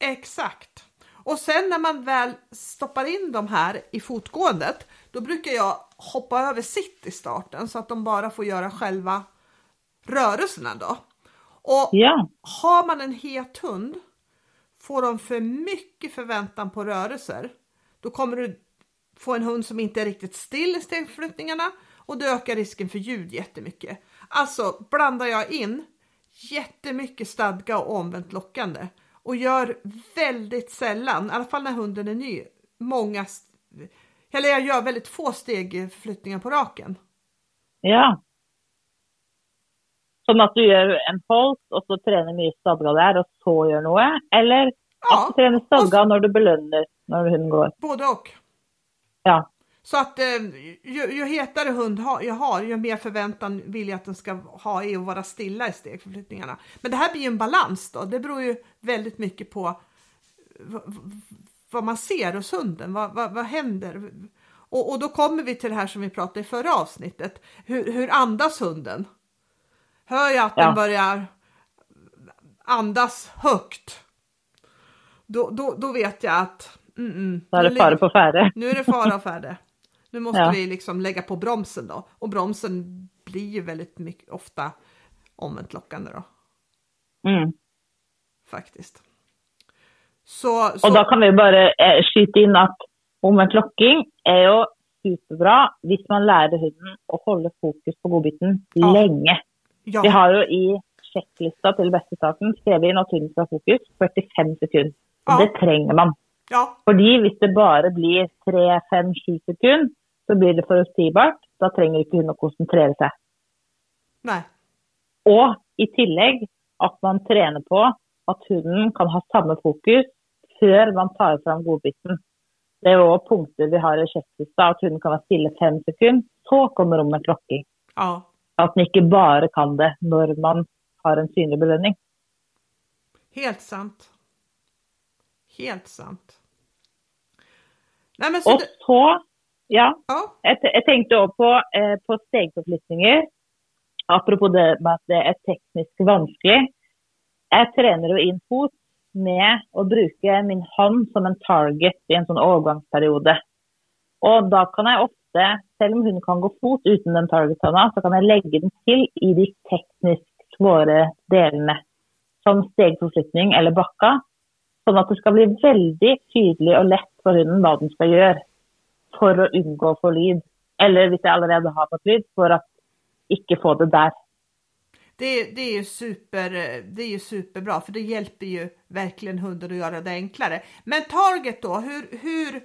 Exakt. Och sen när man väl stoppar in de här i fotgåendet, då brukar jag hoppa över sitt i starten så att de bara får göra själva rörelserna då. Och Ja, har man en het hund, får de för mycket förväntan på rörelser, då kommer du få en hund som inte är riktigt still i stegförflyttningarna och det ökar risken för ljud jättemycket. Alltså blandar jag in jättemycket stadga och omvänt lockande och gör väldigt sällan, i alla fall när hunden är ny, många, eller jag gör väldigt få stegförflyttningar på raken. ja. Sånn at du gjør en holt, og så trener mye stadga der, og så gjør noe? Eller Ja, du trener stadga når du belønner når hunden går? både och. Ja. Så att eh, ju, ju hetare hund jag har, ju mer förväntan vill jag att den ska ha i att vara stilla i stegförflyttningarna. Men det här blir ju en balans då. Det beror ju väldigt mycket på vad man ser hos hunden. Vad, vad, vad händer? Och, och då kommer vi till det här som vi pratade i förra avsnittet. Hur, hur andas hunden? Hör jag att Ja. den börjar andas högt? Då, då, då vet jag att mm, mm, nu det fare på ferde. nu är det fara och färde. Nu måste Ja. vi liksom lägga på bromsen då. Och bromsen blir ju väldigt mycket, ofta omvänt lockande då, Mm. Faktiskt. Så, så Og da kan vi jo bare eh, skyte inn at omvendt lokking er jo superbra hvis man lærer hunden å holde fokus på godbiten Ja. lenge. ja, Vi har jo i sjekklista til bestestarten skrevet inn at hunden skal ha fokus 45 sekunder. Ja. Det trenger man. ja, Fordi hvis det bare blir 3-5-7 sekunder, så blir det forutsigbart. Da trenger ikke hunden å konsentrere seg. nej, Og i tillegg at man trener på at hunden kan ha samme fokus før man tar fram godbiten. Det er jo punkter vi har i sjekklista, at hunden kan være stille fem sekunder, så kommer omvendt lokking. ja, At den ikke bare kan det når man har en synlig belønning. helt sant. Helt sant. Nej men så Og så, ja, ja, jeg, jeg tenkte også på, eh, på stegforflytninger. Apropos det med at det er teknisk vanskelig. Jeg trener jo inn fot med å bruke min hånd som en target i en sånn overgangsperiode. Og da kan jeg ofte, selv om hun kan gå fot uten den target-hånda, så kan jeg legge den til i de teknisk svåre delene, som stegforflytning eller bakka, sånn at det skal bli veldig tydelig og lett for hunden hva den skal gjøre for å unngå å få lyd. Eller hvis jeg allerede har fått lyd, for att inte få det där. Det, det, är ju super, det är ju superbra för det hjälper ju verkligen hunden att göra det enklare. Men target då, hur, hur,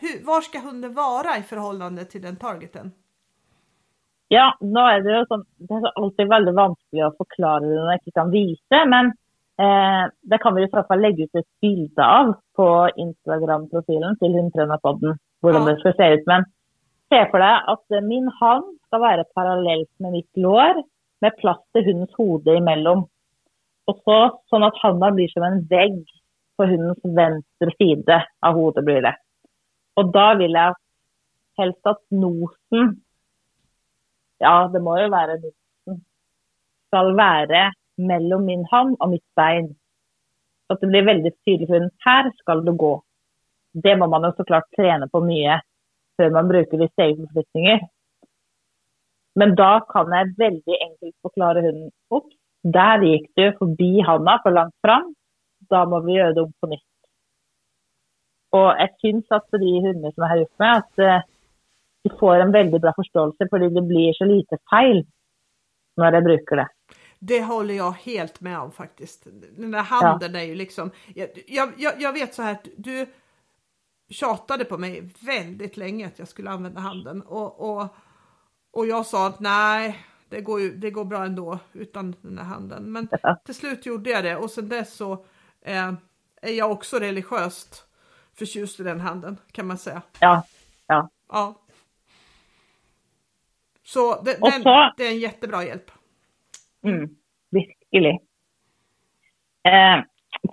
hur, var ska hunden vara i förhållande till den targeten? Ja, nå er det jo sånn, det er alltid veldig vanskelig å forklare det når jeg ikke kan vise. Men eh, det kan vi i hvert fall legge ut et bilde av på Instagram-profilen til Hundtrenerpodden. Hvordan ja. det skal se ut. Men se for deg at min hånd skal være parallelt med mitt lår, med plass till hundens hode emellan. Och så så att handen blir som en vägg på hundens vänstra sida av hodet, blir det. Och då vill jag helst att nosen ja, det måste ju vara nosen. ...ska vara mellan min hand och mitt ben. Så att det blir väldigt tydligt för hunden, här ska du gå. Det måste man ju såklart träna på mycket, för man brukar visse stegförflyttningar. Men da kan jeg veldig enkelt forklare hunden opp. Der gikk du forbi handa for langt fram. Da må vi gjøre det om på nytt. Og jeg syns at de hundene som jeg har gjort med, at eh, de får en väldigt bra förståelse för det blir så lite fel när jag brukar det. Det håller jag helt med om faktiskt. Den där handen ja. är ju liksom, jag, jag, jag vet så här att du tjatade på mig väldigt länge att jag skulle använda handen och, och, och jag sa att nej, det går, ju, det går bra ändå utan den här handen. Men ja. till slut gjorde jag det och sen dess så eh, är jag också religiöst förtjust i den handen kan man säga. Ja, ja. Ja. Så det, den, så, det är en jättebra hjälp. Mm, virkelig. Eh,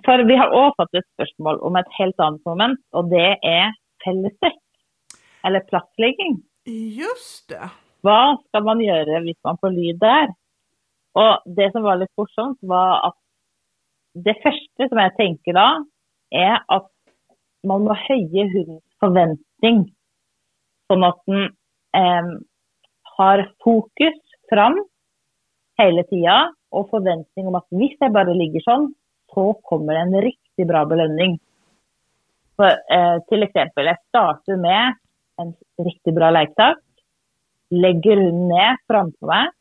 for vi har også fått et spørsmål om et helt annet moment, og det er fellesstrekk. Eller plasslegging. Just det. Vad ska man göra om man får lyd där? Och det som var lite morsomt, var att det första som jag tänker då är att man måste höja hundens förväntning så att den eh, har fokus fram hela tiden och förväntning om att om jag bara ligger så, så kommer det en riktigt bra belöning. För, eh, till exempel, jag startar med en riktigt bra leksak. Legger ned framfor meg.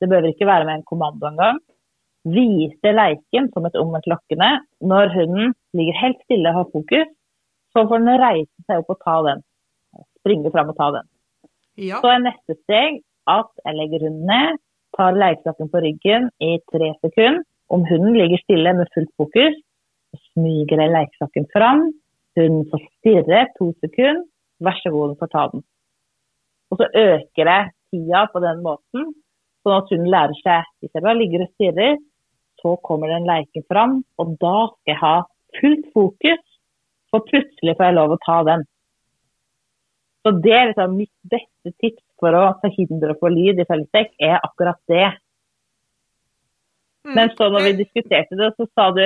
Det behøver ikke være med en kommando engang. Viser leiken som et omvendt lokkende. Når hunden ligger helt stille og har fokus, så får den reise seg opp og ta den. Springe fram og ta den. Ja. Så er neste steg at jeg legger hunden ned, tar lekesaken på ryggen i tre sekunder. Om hunden ligger stille med fullt fokus, så smyger jeg lekesaken fram. Hunden får stirre to sekunder. Vær så god, du får ta den. Og så øker jeg tida på den måten, sånn at hunden lærer seg Hvis jeg bare ligger og stirrer, så kommer den leken fram, og da skal jeg ha fullt fokus, for plutselig får jeg lov å ta den. Så det er liksom mitt beste tips for å forhindre å få lyd i fellesdekk, er akkurat det. Mm. Men så når vi diskuterte det, så sa du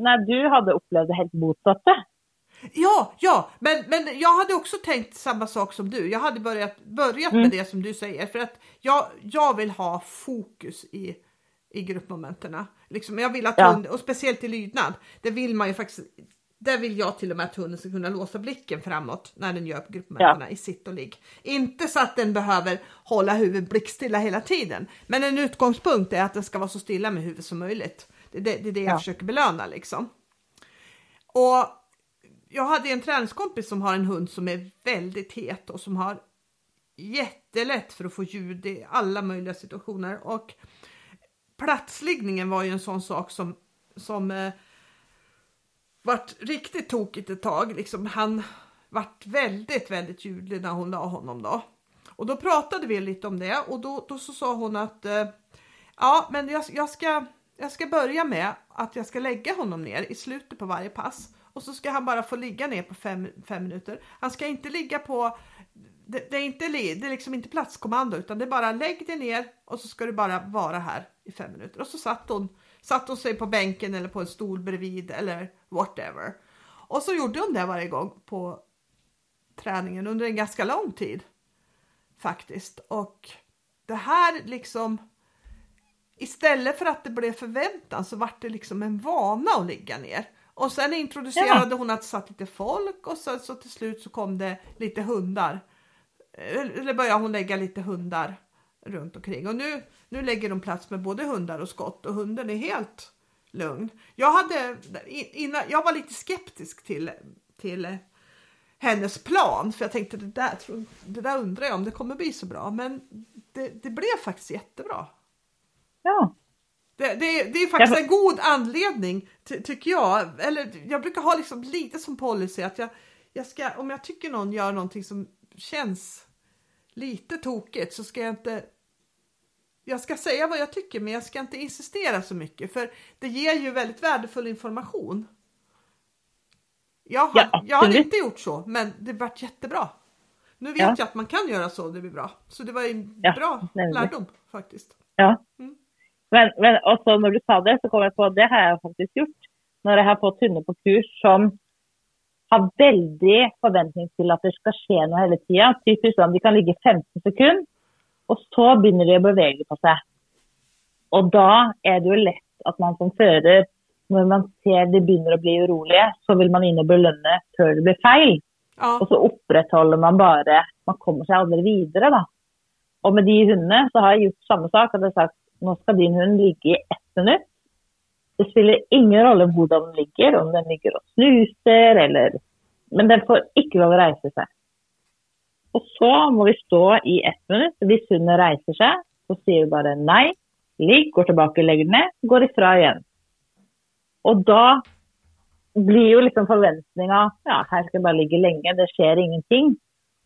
nej, du hade upplevt det helt motsatta. Ja, ja, men, men jag hade också tänkt samma sak som du. Jag hade börjat, börjat mm. med det som du säger för att jag, jag vill ha fokus i, i gruppmomenten. Liksom, jag vill att ja. hund, och speciellt i lydnad, det vill man ju faktiskt där vill jag till och med att hunden ska kunna låsa blicken framåt när den gör gruppmötena ja. i sitt och ligg. Inte så att den behöver hålla huvudet blickstilla hela tiden, men en utgångspunkt är att den ska vara så stilla med huvudet som möjligt. Det är det, det, är det jag försöker belöna liksom. Och jag hade en träningskompis som har en hund som är väldigt het och som har jättelätt för att få ljud i alla möjliga situationer och platsliggningen var ju en sån sak som som eh, vart riktigt tokigt ett tag. Liksom, han vart väldigt, väldigt ljudlig när hon la honom då. Och då pratade vi lite om det och då, då så sa hon att eh, ja, men jag, jag, ska, jag ska börja med att jag ska lägga honom ner i slutet på varje pass och så ska han bara få ligga ner på fem, fem minuter. Han ska inte ligga på det, det, är inte, det är liksom inte platskommando utan det är bara lägg dig ner och så ska du bara vara här i fem minuter. Och så satt hon, satt hon sig på bänken eller på en stol bredvid eller whatever. Och så gjorde hon det varje gång på träningen under en ganska lång tid. Faktiskt. Och det här liksom istället för att det blev förväntan så vart det liksom en vana att ligga ner. Och sen introducerade ja. hon att det satt lite folk och så, så till slut så kom det lite hundar. Eller började hon lägga lite hundar runt omkring. Och nu, nu lägger de plats med både hundar och skott och hunden är helt lugn. Jag, hade, innan, jag var lite skeptisk till, till hennes plan för jag tänkte det där, det där undrar jag om det kommer bli så bra. Men det, det blev faktiskt jättebra. Ja. Det, det, det är faktiskt en god anledning ty, tycker jag. Eller jag brukar ha liksom lite som policy att jag, jag ska, om jag tycker någon gör någonting som känns lite tokigt så ska jag inte jag ska säga vad jag tycker men jag ska inte insistera så mycket för det ger ju väldigt värdefull information. Jag, har, ja, jag hade inte gjort så men det vart jättebra. Nu vet ja. jag att man kan göra så det blir bra. Så det var en ja, bra lärdom faktiskt. Ja. Mm. Men, men också när du sa det så kom jag på att det har jag faktiskt gjort. När jag har fått hundar på kurs som har väldigt förväntning till att det ska ske något hela tiden. Typiskt om de kan ligga 15 sekunder och så börjar de bevega på sig. Och då är det ju lätt att man som förare, när man ser att de börjar bli oroliga, så vill man in och belöna för det blir fel. Ja. Och så upprätthåller man bara, man kommer sig aldrig vidare då. Och med de hundarna så har jag gjort samma sak, att jag sagt, nu ska din hund ligga i ett minut. Det spelar ingen roll hur den ligger, om den ligger och snusar eller... Men den får inte lov att resa sig. Och så måste vi stå i ett minut. Om hunden reser sig, så säger vi bara nej, ligg, går tillbaka, lägger ner, går ifrån igen. Och då blir ju liksom förväntningarna, ja, här ska jag bara ligga länge, det sker ingenting.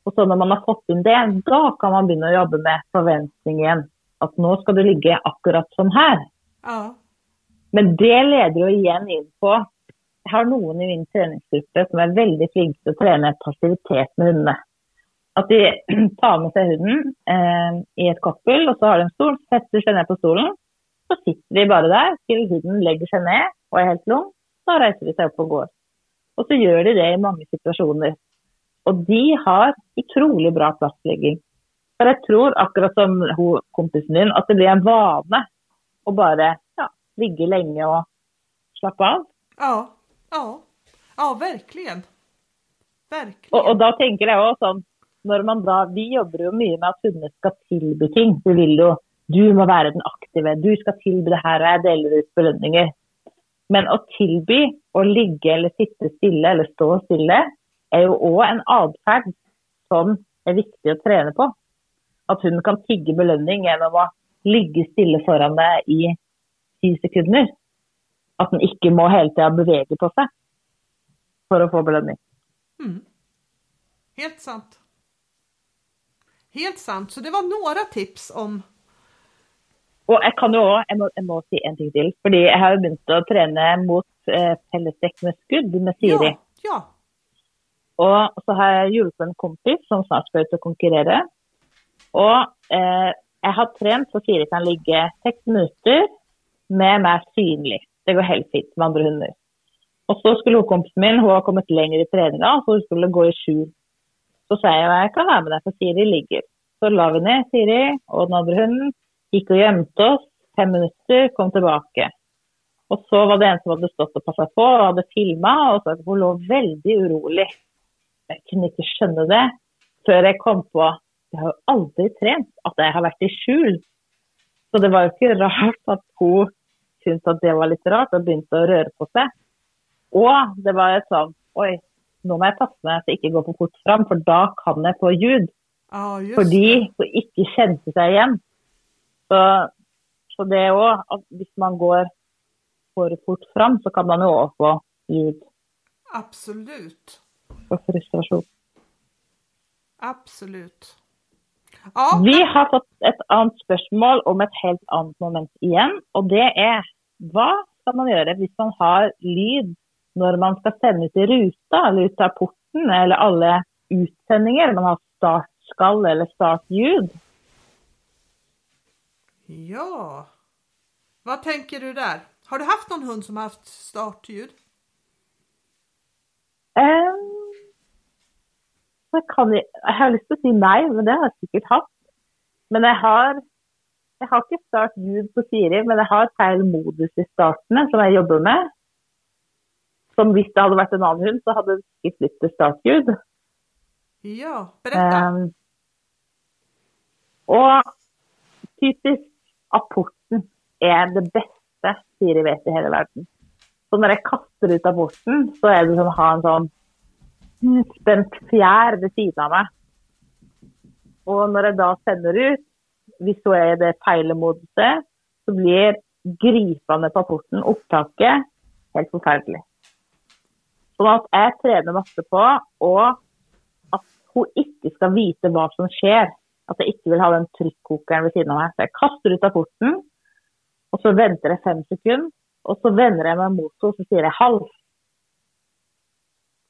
Och så när man har fått in det, då kan man börja jobba med förväntningen att nu ska du ligga akkurat som här. Ja. Men det leder ju igen in på, jag har någon i min träningsgrupp som är väldigt flinke att träna passivitet med hundarna. Att de tar med sig hunden eh, i ett koppel och så har de en stol, sätter sig ner på stolen. Så sitter de bara där till hunden lägger sig ner och är helt lugn. Så reser de sig upp och går. Och så gör de det i många situationer. Och de har otroligt bra platsläggning. För jag tror, akkurat som kompisen din, att det blir en vana att bara ja, ligga länge och slappa av. Ja, ja, ja verkligen. Verkligen. Och, och då tänker jag också när man då, vi jobbar ju mycket med att hundar ska tillby ting. Vi vill ju, du måste vara den aktiva, du ska tillby det här och jag delar ut belöningar. Men att tillby och ligga eller sitta stilla eller stå stilla är ju också en adfärd som är viktig att träna på att hon kan tigge belöning genom att ligga stilla foran deg i tio sekunder. Att den inte må hela tiden bevega på sig för att få belöning. Mm. Helt sant. Helt sant. Så det var några tips om och jag kan ju också, jag må, jag må si en ting till, för jag har börjat träna mot eh, med skudd med Siri. Ja, ja. Och så har jag hjulpet en kompis som snart ska ut och konkurrera. Og eh, jeg har trent så Siri kan ligge seks minutter med meg synlig. Det går helt fint med andre hunder. Og så skulle hun kompisen min, hun har kommet lenger i treninga, så hun skulle gå i skjul. Så sa jeg jeg kan være med deg, for Siri ligger. Så la vi ned Siri og den andre hunden, gikk og gjemte oss. Fem minutter, kom tilbake. Og så var det en som hadde stått og passa på og hadde filma, og så hun lå veldig urolig. Jeg kunne ikke skjønne det før jeg kom på jag har aldrig tränat att jag har varit i skjul. Så det var ju inte rart att hon syntes att det var lite rart och började röra på sig. Och det var ett sånt, oj, nu måste jag passa mig att inte gå för fort fram, för då kan jag få ljud. Ah, Fordi hun ikke kjente seg igjen. Så, så det er òg at hvis man går for fort fram, så kan man jo òg få ljud. Absolut. Og frustrasjon. Absolut. Ja. Vi har fått ett annat spörsmål om ett helt annat moment igen. Och det är, vad ska man göra om man har ljud när man ska sända ut i ruta eller ut av porten eller alla utsändningar? Man har start, startskall eller startljud. Ja. Vad tänker du där? Har du haft någon hund som har haft startljud? Um, jeg, kan, jeg har lyst til å si nei, men det har jeg sikkert hatt. Men jeg har, jeg har ikke startljud på Siri, men jeg har feil modus i startene som jeg jobber med. Som hvis det hadde vært en annen hund, så hadde det sikkert blitt til startljud. Ja, berätta. Um, og typisk apporten er det beste Siri vet i hele verden. Så når jeg kaster ut apporten, så er det som å ha en sånn spent fjær ved siden av meg. Og når jeg da sender ut, hvis så er det feilemoduset, så blir gripende på porten, opptaket, helt forferdelig. Sånn at jeg trener masse på og at hun ikke skal vite hva som skjer. At jeg ikke vil ha den trykkokeren ved siden av meg. Så jeg kaster ut apporten, og så venter jeg fem sekunder. Og så vender jeg meg mot henne og så sier jeg halv.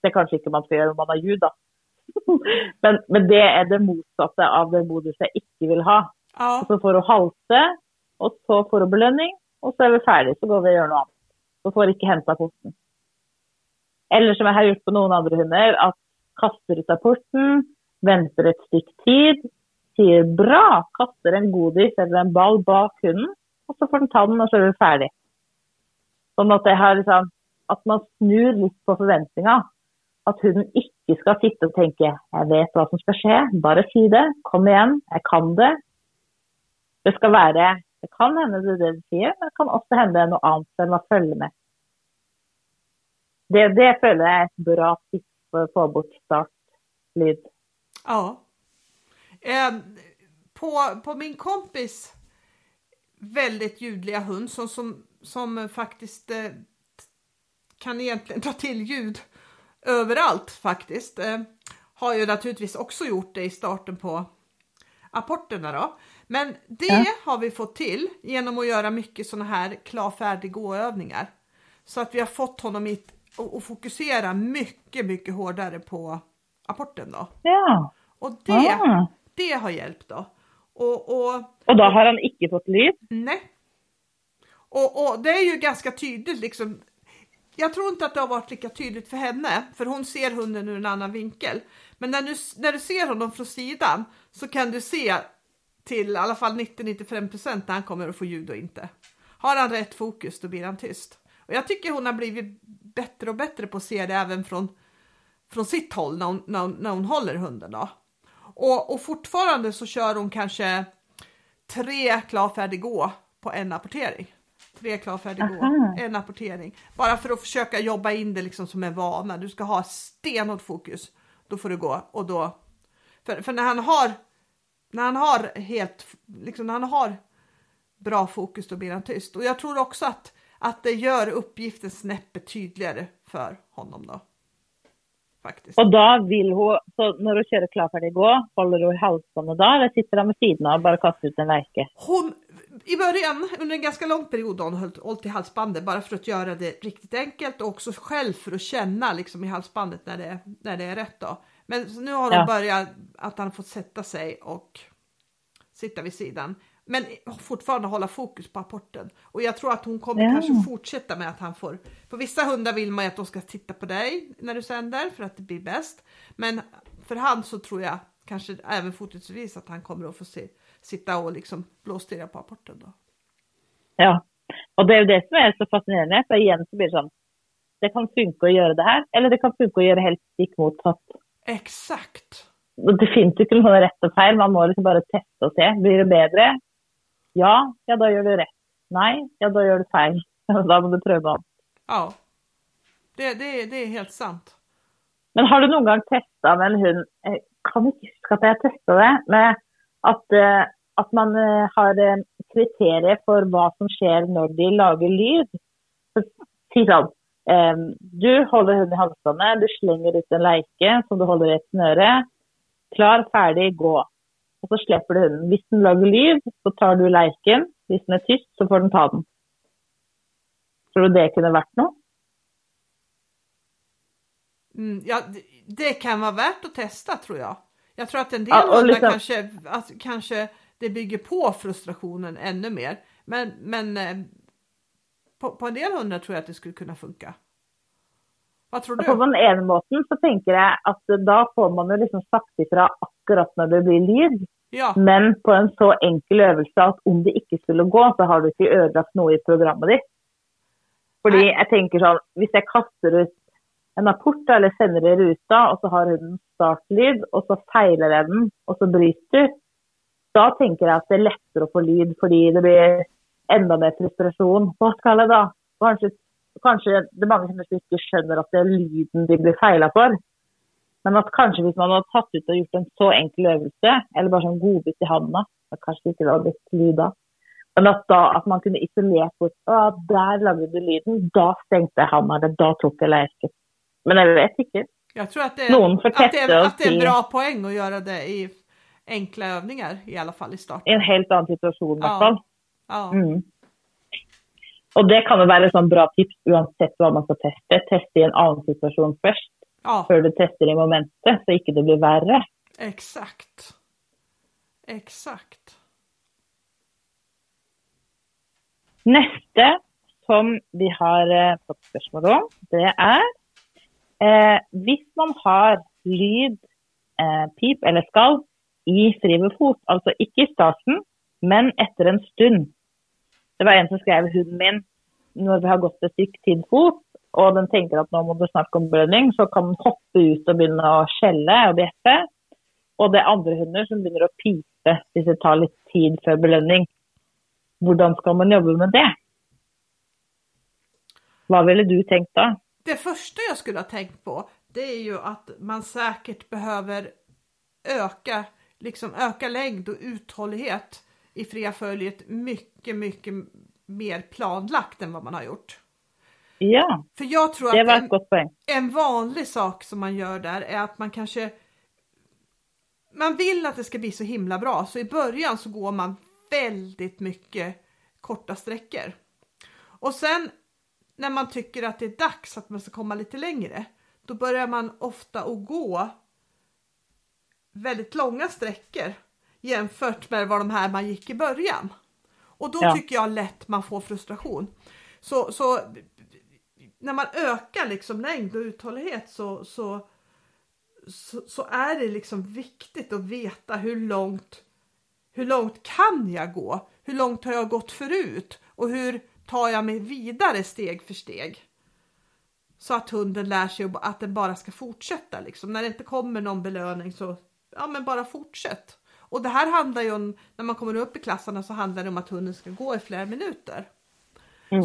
Det er kanskje ikke man skal gjøre når man har ljud, da. men, men, det er det motsatte av det moduset jeg ikke vil ha. Ja. Så får hun halte, og så får hun belønning, og så er vi ferdig. Så går vi og gjør noe annet. Så får hun ikke henta porten. Eller som jeg har gjort på noen andre hunder, at kaster ut av porten, venter et stykke tid, sier bra, kaster en godis eller en ball bak hunden, og så får den ta den, og så er vi ferdig. Sånn at, liksom, at man snur litt på forventninga. At hunden ikke skal sitte og tenke 'jeg vet hva som skal skje', bare si det. Kom igjen, jeg kan det. Det skal være Det kan hende det er det du sier, men det kan også hende noe annet enn å følge med. Det, det føler jeg er et bra tips for å få bort startlyd. Ja. Eh, på, på min kompis väldigt ljudliga hund som, som, som faktiskt eh, kan egentligen ta till ljud överallt faktiskt. Eh, har ju naturligtvis också gjort det i starten på apporterna då. Men det ja. har vi fått till genom att göra mycket sådana här klar färdig gå övningar. Så att vi har fått honom att fokusera mycket, mycket hårdare på apporten då. Ja. Och det, ah. det har hjälpt då. Och, och, och då har han inte fått lyd? Nej. Och, och det är ju ganska tydligt liksom. Jag tror inte att det har varit lika tydligt för henne, för hon ser hunden ur en annan vinkel. Men när du, när du ser honom från sidan så kan du se till i alla fall 90-95% när han kommer att få ljud och inte. Har han rätt fokus då blir han tyst. Och jag tycker hon har blivit bättre och bättre på att se det även från, från sitt håll när hon, när, när hon håller hunden. Då. Och, och fortfarande så kör hon kanske tre klar färdig gå på en apportering. Tre klar färdig gå, en apportering. Bara för att försöka jobba in det liksom som en vana. Du ska ha stenhårt fokus. Då får du gå och då. För, för när han har när han har helt, liksom när han har bra fokus då blir han tyst. Och jag tror också att, att det gör uppgiften snäppet tydligare för honom då. Faktiskt. Och då vill hon, så när du kör klart färdig gå, håller du i halsbåndet då eller sitter han vid sidan och bara kastar ut en verke? Hon, i början, under en ganska lång period, har hon hållit i halsbandet bara för att göra det riktigt enkelt och också själv för att känna liksom i halsbandet när det, när det är rätt då. Men nu har hon ja. börjat att han fått sätta sig och sitta vid sidan. Men fortfarande hålla fokus på apporten. Och jag tror att hon kommer ja. kanske fortsätta med att han får. På vissa hundar vill man ju att de ska titta på dig när du sänder för att det blir bäst. Men för han så tror jag kanske även fortsättningsvis att han kommer att få se, sitta och liksom blåstirra på apporten då. Ja, och det är ju det som är så fascinerande. För igen så blir det så det kan funka att göra det här eller det kan funka att göra helt stick motsatt. Exakt. Det finns ju inte något rätt och fel, man måste liksom bara testa och se. Blir det bättre? Ja, ja då gör du rätt. Nej, ja då gör du fel. då måste du pröva om. Ja, det, det, det är helt sant. Men har du någon gång testat med en hund, jag kan inte huska att jag testade det, med att, eh, att man eh, har eh, kriterier för vad som sker när de lagar ljud. Si sånn, du håller hunden i halsbåndet, du slänger ut en leke som du håller i ett snöre. Klar, färdig, gå. Och så släpper du hunden. Om den lagar ljud, så tar du leken. Om den är tyst, så får den ta den. Tror du det kunde varit något? Mm, ja, det kan vara värt att testa tror jag. Jag tror att en del Ja, liksom- kanske, att, kanske det bygger på frustrationen ännu mer. Men, men eh, på, på en del hundar tror jag att det skulle kunna funka. Vad tror Og På du? den ene måten så tenker jeg at da får man jo liksom sagt ifra akkurat når det blir lyd. Ja, Men på en så enkel øvelse at om det ikke skulle gå, så har du ikke ødelagt noe i programmet ditt. Fordi Nei. jeg tenker sånn, hvis jeg kaster ut en apport eller sender i ruta, og så har hunden startlyd, og så feiler jeg den, og så bryter, da tenker jeg at det er lettere å få lyd, fordi det blir enda mer frustrasjon. Hva skal jeg da? Kanskje, kanskje det er mange som ikke skjønner at det er lyden de blir feila for. Men at kanskje hvis man hadde tatt ut og gjort en så enkel øvelse, eller bare sånn godbit i handa, at kanskje det ikke hadde blitt lyd da. Men at, da, at man kunne isolert bort Å, der lagde du lyden. Da stengte jeg handa, eller da tok jeg leirken. Men jeg vet ikke. jag tror att det, får att det, är, och att det är en bra poäng att göra det i enkla övningar i alla fall i starten. en helt annen situasjon, i Ja. fall. Ja, Mm. Og det kan jo være et sånn bra tips uansett hva man skal teste. Teste i en annen situasjon først, ja før du tester i momentet, så ikke det blir verre. exakt. Exakt. Neste som vi har eh, fått spørsmål om, det er eh, hvis man har lyd, eh, pip eller skall i fri fot, altså ikke i starten, men efter en stund. Det var en som skrev hunden min når vi har gått et stykke tid fot, og den tenker at nå må du snakke om belønning, så kan den hoppe ut og begynne å skjelle og bjeffe. Og det er andre hunder som begynner å pipe hvis det tar litt tid før belønning. Hvordan skal man jobbe med det? Hva ville du tenkt da? Det första jag skulle ha tänkt på det är ju att man säkert behöver öka, liksom öka längd och uthållighet i fria följet mycket, mycket mer planlagt än vad man har gjort. Ja, För jag tror det var en, et godt poeng. en vanlig sak som man gör där är att man kanske man vill att det ska bli så himla bra så i början så går man väldigt mycket korta sträckor. Och sen när man tycker att det är dags att man ska komma lite längre då börjar man ofta att gå väldigt långa sträckor jämfört med vad de här man gick i början. Och då Ja. tycker jag lätt man får frustration. Så, så när man ökar liksom längd och uthållighet så, så, så, så är det liksom viktigt att veta hur långt, hur långt kan jag gå? Hur långt har jag gått förut? Och hur tar jag mig vidare steg för steg? Så att hunden lär sig att den bara ska fortsätta. Liksom. När det inte kommer någon belöning så ja, men bara fortsätt. Och det här handlar ju om, när man kommer upp i klasserna så handlar det om att hunden ska gå i flera minuter.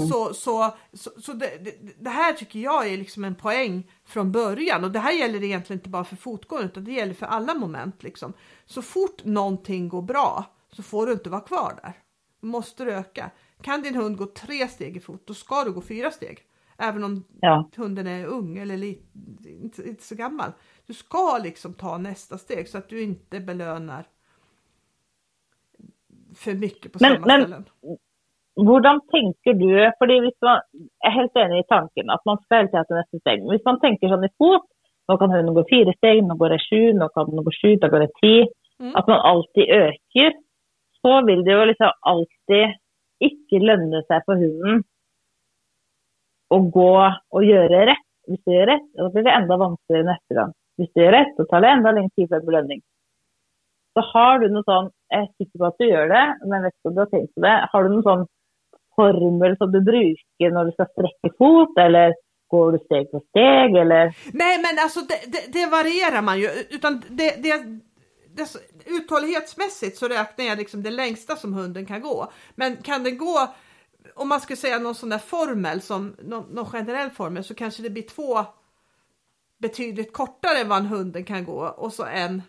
Så, så, så, så det, det, det här tycker jag är liksom en poäng från början och det här gäller egentligen inte bara för fotgång utan det gäller för alla moment. Liksom. Så fort någonting går bra så får du inte vara kvar där. Måste du öka. Kan din hund gå tre steg i fot då ska du gå fyra steg. Även om Ja. hunden är ung eller lite, inte, inte så gammal. Du ska liksom ta nästa steg så att du inte belönar för mycket på Men- samma men- ställen. Hvordan tenker du fordi hvis man, Jeg er helt enig i tanken at man skal hele tida til neste steg. Hvis man tenker sånn i fot Nå kan hunden gå fire steg, nå går det sju, nå kan den gå sju, da går det ti. Mm. At man alltid øker. Så vil det jo liksom alltid ikke lønne seg for hunden å gå og gjøre rett. Hvis du gjør rett, da blir det enda vanskeligere neste gang. Hvis du gjør rett, så tar det enda lengre tid før belønning. Så har du noe sånn Jeg er sikker på at du gjør det, men vet ikke om du har tenkt på det. Har du noen sånn formel som du bruker når du skal strekke fot, eller går du steg för steg, eller Nej men alltså det, det, det varierar man ju utan det, det, det, uthållighetsmässigt så räknar jag liksom det längsta som hunden kan gå. Men kan den gå om man skulle säga någon sån där formel som någon, någon generell formel så kanske det blir två betydligt kortare än vad en hunden kan gå och så en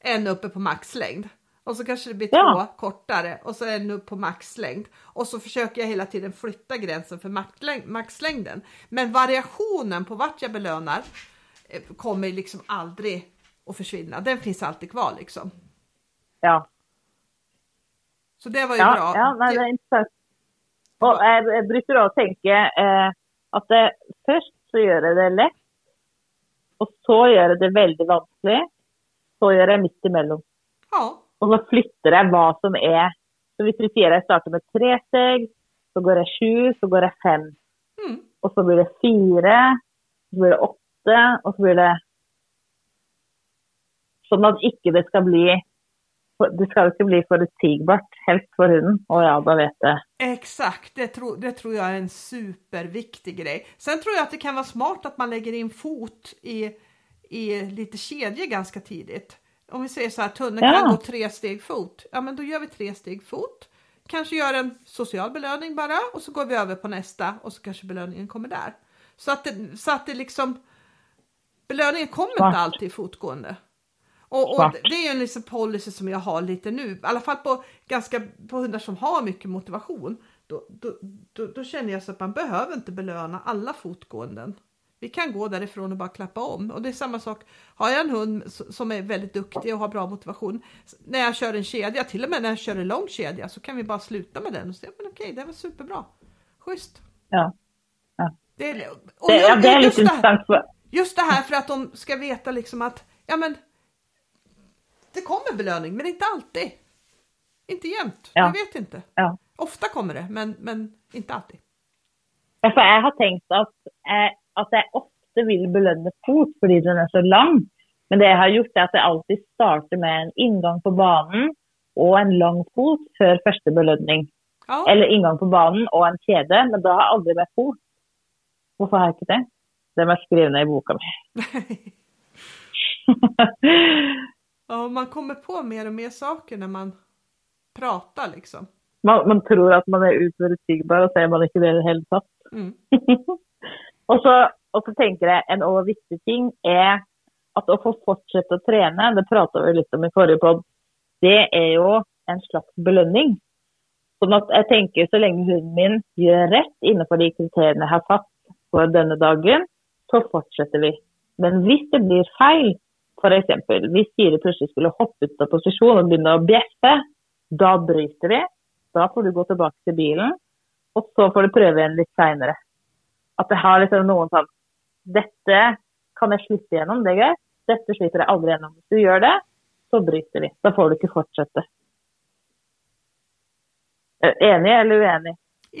en uppe på maxlängd. Och så kanske det blir Ja. två kortare och så en upp på maxlängd. Och så försöker jag hela tiden flytta gränsen för maxläng- maxlängden. Men variationen på vart jag belönar eh, kommer liksom aldrig att försvinna. Den finns alltid kvar liksom. Ja. Så det var ju Ja, bra. ja nei, det Det- er interessant. Og jeg, jeg bruker å tenke eh, at det, først så gjør jeg det lett, og så gjør jeg det veldig vanskelig, så gjør jeg midt imellom. Ja, Og så flytter jeg hva som er Så hvis vi sier jeg starter med tre steg, så går jeg sju, så går jeg fem. mm. Og så blir det fire, så blir det åtte, og så blir det Sånn at ikke det skal bli Det skal ikke bli forutsigbart, helst for hunden. Og ja, da vet jeg. Exakt, det tror, det tror jag är en superviktig grej. Sen tror jag att det kan vara smart att man lägger in fot i, i lite kedjor ganska tidigt. Om vi säger så här, tunneln Ja. kan gå tre steg fot. Ja, men då gör vi tre steg fot. Kanske gör en social belöning bara och så går vi över på nästa och så kanske belöningen kommer där. Så att det, så att det liksom belöningen kommer Smart. inte alltid fotgående. Och, och det är ju en liksom policy som jag har lite nu, i alla fall på, ganska, på hundar som har mycket motivation. Då, då, då, då känner jag så att man behöver inte belöna alla fotgåenden. Vi kan gå därifrån och bara klappa om. Och det är samma sak, har jag en hund som är väldigt duktig och har bra motivation, när jag kör en kedja, till och med när jag kör en lång kedja, så kan vi bara sluta med den och säga, men okej, det var superbra. Schysst. Ja. Ja. Det, är- och Det, ja, det just litt det här- interessant. For, Just det här för att de ska veta liksom att ja men det kommer belöning men inte alltid. Inte jämt. Ja. Jag vet inte. ja. Ofta kommer det men, men inte alltid. Ja, For jeg har tenkt at jeg, at jeg ofte vil belønne fot fordi den er så lang. Men det jeg har gjort, er at jeg alltid starter med en inngang på banen og en lang fot før første belønning. Ja, Eller inngang på banen og en kjede, men da har jeg aldri med fot. Hvorfor har jeg ikke det? Det skrive ned i boka mi. ja, man kommer på mer och mer saker när man pratar liksom. man, man tror at man er uforutsigbar, og så er man ikke det tatt. Mm. og, så, og så tenker jeg en også viktig ting er at å få fortsette å trene, det prata vi litt om i forrige pod, det er jo en slags belønning. Sånn at jeg tenker så lenge hunden min gjør rett innenfor de kriteriene jeg har satt for denne dagen, så fortsetter vi. Men hvis det blir feil, f.eks. hvis Siri plutselig skulle hoppe ut av posisjon og begynne å bjeffe, da bryter vi. Da får du gå tilbake til bilen, og så får du prøve igjen litt seinere. At jeg har liksom noen sånn Dette kan jeg slippe gjennom, det er greit. Dette slipper jeg aldri gjennom. Hvis du gjør det, så bryter vi. Da får du ikke fortsette. Eh, Enig eller uenig?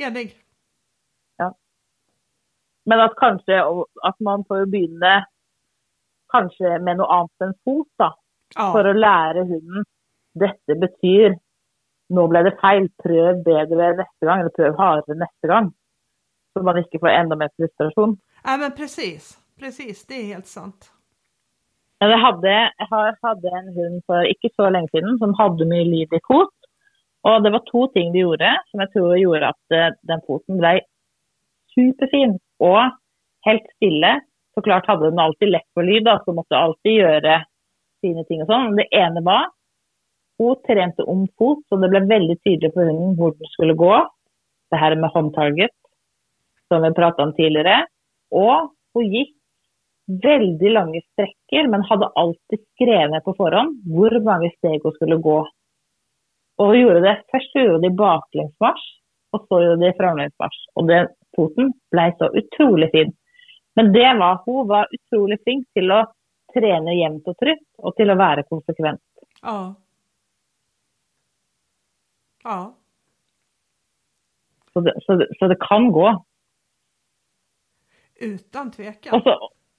Enig. Men at kanskje at man får begynne kanskje med noe annet enn fot, da. For Ja, å lære hunden dette betyr nå ble det feil, prøv bedre neste gang, eller prøv hardere neste gang. Så man ikke får enda mer frustrasjon. ja men precis. Precis, det är helt sant. Men jeg hadde, jeg hadde en hund for ikke så lenge siden som hadde mye lyd i fot. Og det var to ting vi gjorde som jeg tror gjorde at eh, den foten ble superfin og helt stille. Så klart hadde den alltid lätt för lyd, da, så måste alltid göra sina ting och sånt. Det ena var hon tränade om fot, så det blev väldigt tydligt för hunden hur den skulle gå. Det här med handtaget som vi pratade om tidigare. Och hon gick väldigt långa sträckor men hade alltid skrivit på förhand hur många steg hon skulle gå. Och hon gjorde det, först så gjorde de baklängesmarsch och så gjorde de framlängesmarsch. Och den foten blev så otroligt fin. Men det var, hun var utrolig flink til å trene jevnt og trutt, og til å være konsekvent. Ja. Ja. Så det, så det, så det kan gå. Utan tvekan. Og så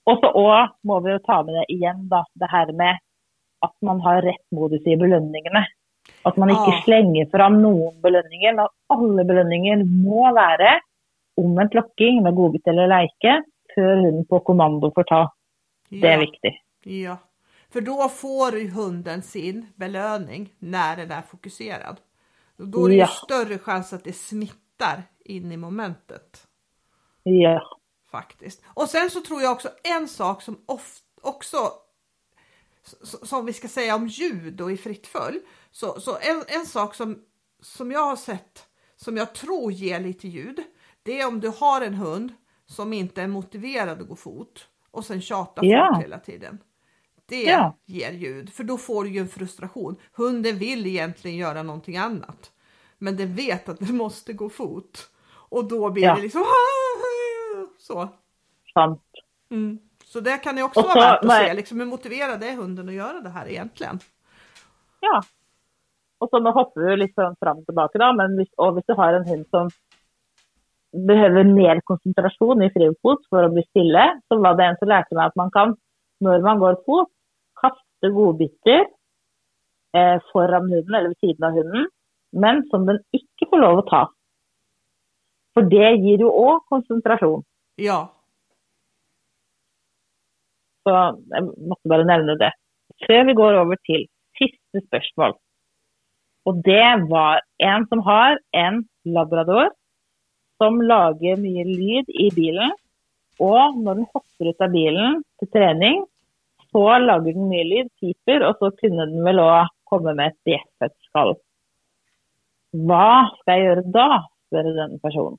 og så også må vi ta med det igjen, da, det her med at man har rett modus i belønningene. At man ikke Ja. slenger fram noen belønninger. Men at alle belønninger må være omvendt lokking med godbit eller leike før hunden på kommando får ta. Det er Ja. viktig. Ja, för då får ju hunden sin belöning när den är fokuserad. Då är det ju Ja. större chans att det smittar in i momentet Ja. faktiskt. Och sen så tror jag också en sak som of, också som vi ska säga om ljud och i fritt följ. Så, så en, en sak som, som jag har sett som jag tror ger lite ljud. Det är om du har en hund som inte är motiverad att gå fot och sen tjatar Ja. folk hela tiden. Det Ja. ger ljud, för då får du ju en frustration. Hunden vill egentligen göra någonting annat, men den vet att den måste gå fot och då blir Ja. det liksom så. Sant. Mm. Så det kan ju också Och vara så- värt att nej. se, liksom, hur motiverad är hunden att göra det här egentligen? Ja. Og så nå hopper vi sånn fram og tilbake, da. Men hvis du har en hund som behøver mer konsentrasjon i frifot for å bli stille, så var det en som lærte meg at man kan, når man går fot, kaste godbiter eh, foran hunden eller ved siden av hunden, men som den ikke får lov å ta. For det gir jo òg konsentrasjon. Ja, Så jeg måtte bare nevne det. Før vi går over til siste spørsmål. Og det var en som har en labrador som lager mye lyd i bilen. Og når den hopper ut av bilen til trening, så lager den mye lyd, piper, og så kunne den vel òg komme med et bjeffet skall. Hva skal jeg gjøre da, spør denne personen.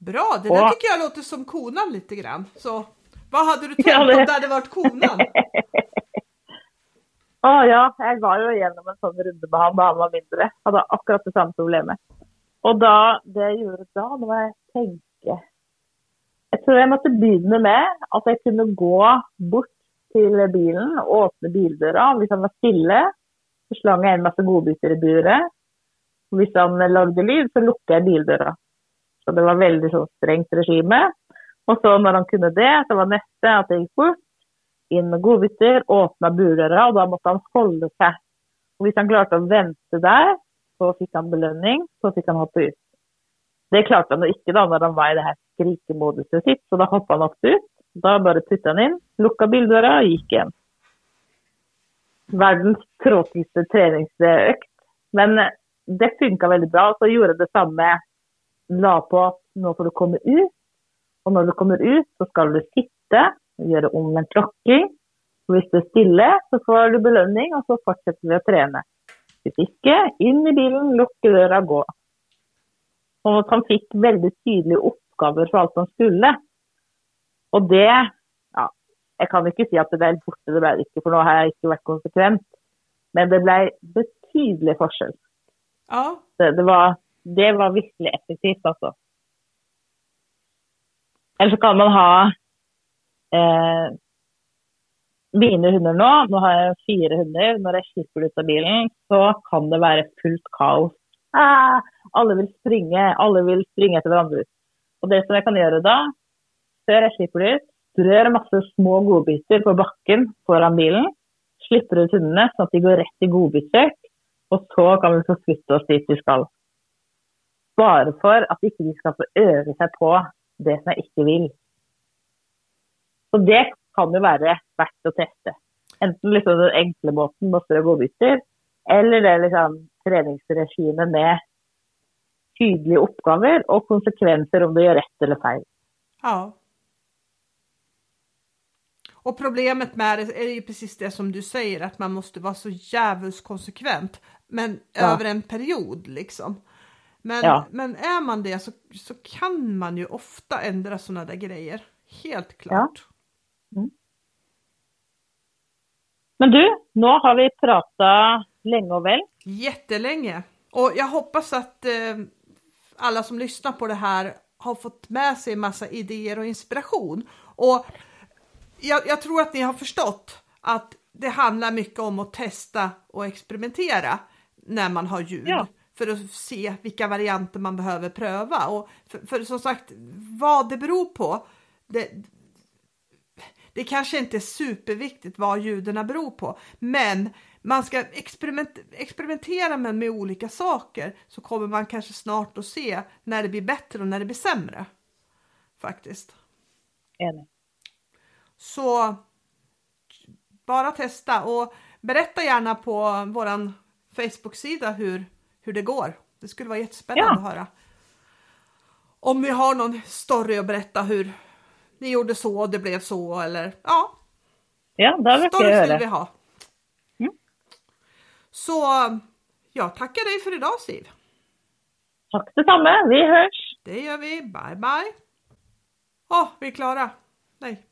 bra. Det där tycker jag låter som konan lite grann. Så vad hade du tänkt Ja, det- om det hade varit konan? Å ja, jeg var jo gjennom en sånn runde med han da han var mindre. Hadde akkurat det samme problemet. Og da, det jeg gjorde da, det var jeg tenke Jeg tror jeg måtte begynne med at jeg kunne gå bort til bilen og åpne bildøra. Hvis han var stille, så slang jeg en masse godbiter i buret. Om hvis han lagde lyd, så lukket jeg bildøra. Så det var veldig sånn strengt regime. Og så når han kunne det, så var neste at jeg gikk bort inn med godbiter, åpna burdøra, og da måtte han holde seg. Og hvis han klarte å vente der, så fikk han belønning, så fikk han hoppe ut. Det klarte han inte ikke da når han var i det her skrikemoduset sitt, så da hoppa han ofte ut. Da bare putta han inn, lukka bildøra og gikk igjen. Verdens tråkigste treningsøkt. Men eh, det funka veldig bra. Så gjorde jeg det samme. La på at nå får du komme ut. Og når du kommer ut, så skal du sitte og gjøre omvendt lokking. Og hvis du er stille, så får du belønning, og så fortsetter vi å trene. Hvis ikke, inn i bilen, lukke døra, gå. Sånn at han fikk veldig tydelige oppgaver for alt han skulle. Og det ja, Jeg kan ikke si at det ble helt borte, det ble det ikke, for nå har jeg ikke vært konsekvent. Men det ble betydelig forskjell. Ja, Det, det, var, det var virkelig effektivt, altså. Eller så kan man ha eh, mine hunder nå. Nå har jeg fire hunder. Når jeg slipper ut av bilen, så kan det være fullt kaos. Ah, alle vil springe, alle vil springe etter hverandre. Og det som jeg kan gjøre da, før jeg slipper det ut, strør masse små godbiter på bakken foran bilen. Slipper ut hundene sånn at de går rett i godbitsøk. Og så kan vi forflytte oss dit vi skal. Bare for at ikke de skal få øve seg på det som jeg ikke vil. Så det kan jo være verdt å teste. Enten liksom den enkle måten med å strø godbiter, eller det liksom treningsregimet med tydelige oppgaver og konsekvenser om du gjør rett eller feil. ja. Och problemet med det är ju precis det som du säger att man måste vara så jävligt konsekvent. Men Ja. över en period liksom. Men, Ja. men är man det så, så kan man ju ofta ändra sådana där grejer. Helt klart. Men du, nå har vi prata lenge og vel. Jättelänge. Och jag hoppas att eh, alla som lyssnar på det här har fått med sig massa idéer och inspiration. Och jag, jag tror att ni har förstått att det handlar mycket om att testa och experimentera när man har ljud. Ja. För att se vilka varianter man behöver pröva. Och för, för som sagt, vad det beror på, det, det kanske inte är superviktigt vad ljuden beror på, men man ska experiment, experimentera med, med olika saker så kommer man kanske snart att se när det blir bättre och när det blir sämre. Faktiskt. Enig. Så bara testa och berätta gärna på våran Facebook-sida hur, hur det går. Det skulle vara jättespännande Ja. att höra. Om vi har någon story att berätta hur ni gjorde så och det blev så eller ja, Ja, vil jeg stories vill høre. vi ha. Mm. Så jag tackar dig för idag Siv. Takk det samme. Vi hørs. Det gör vi. Bye bye. Åh, vi är klara. Nej,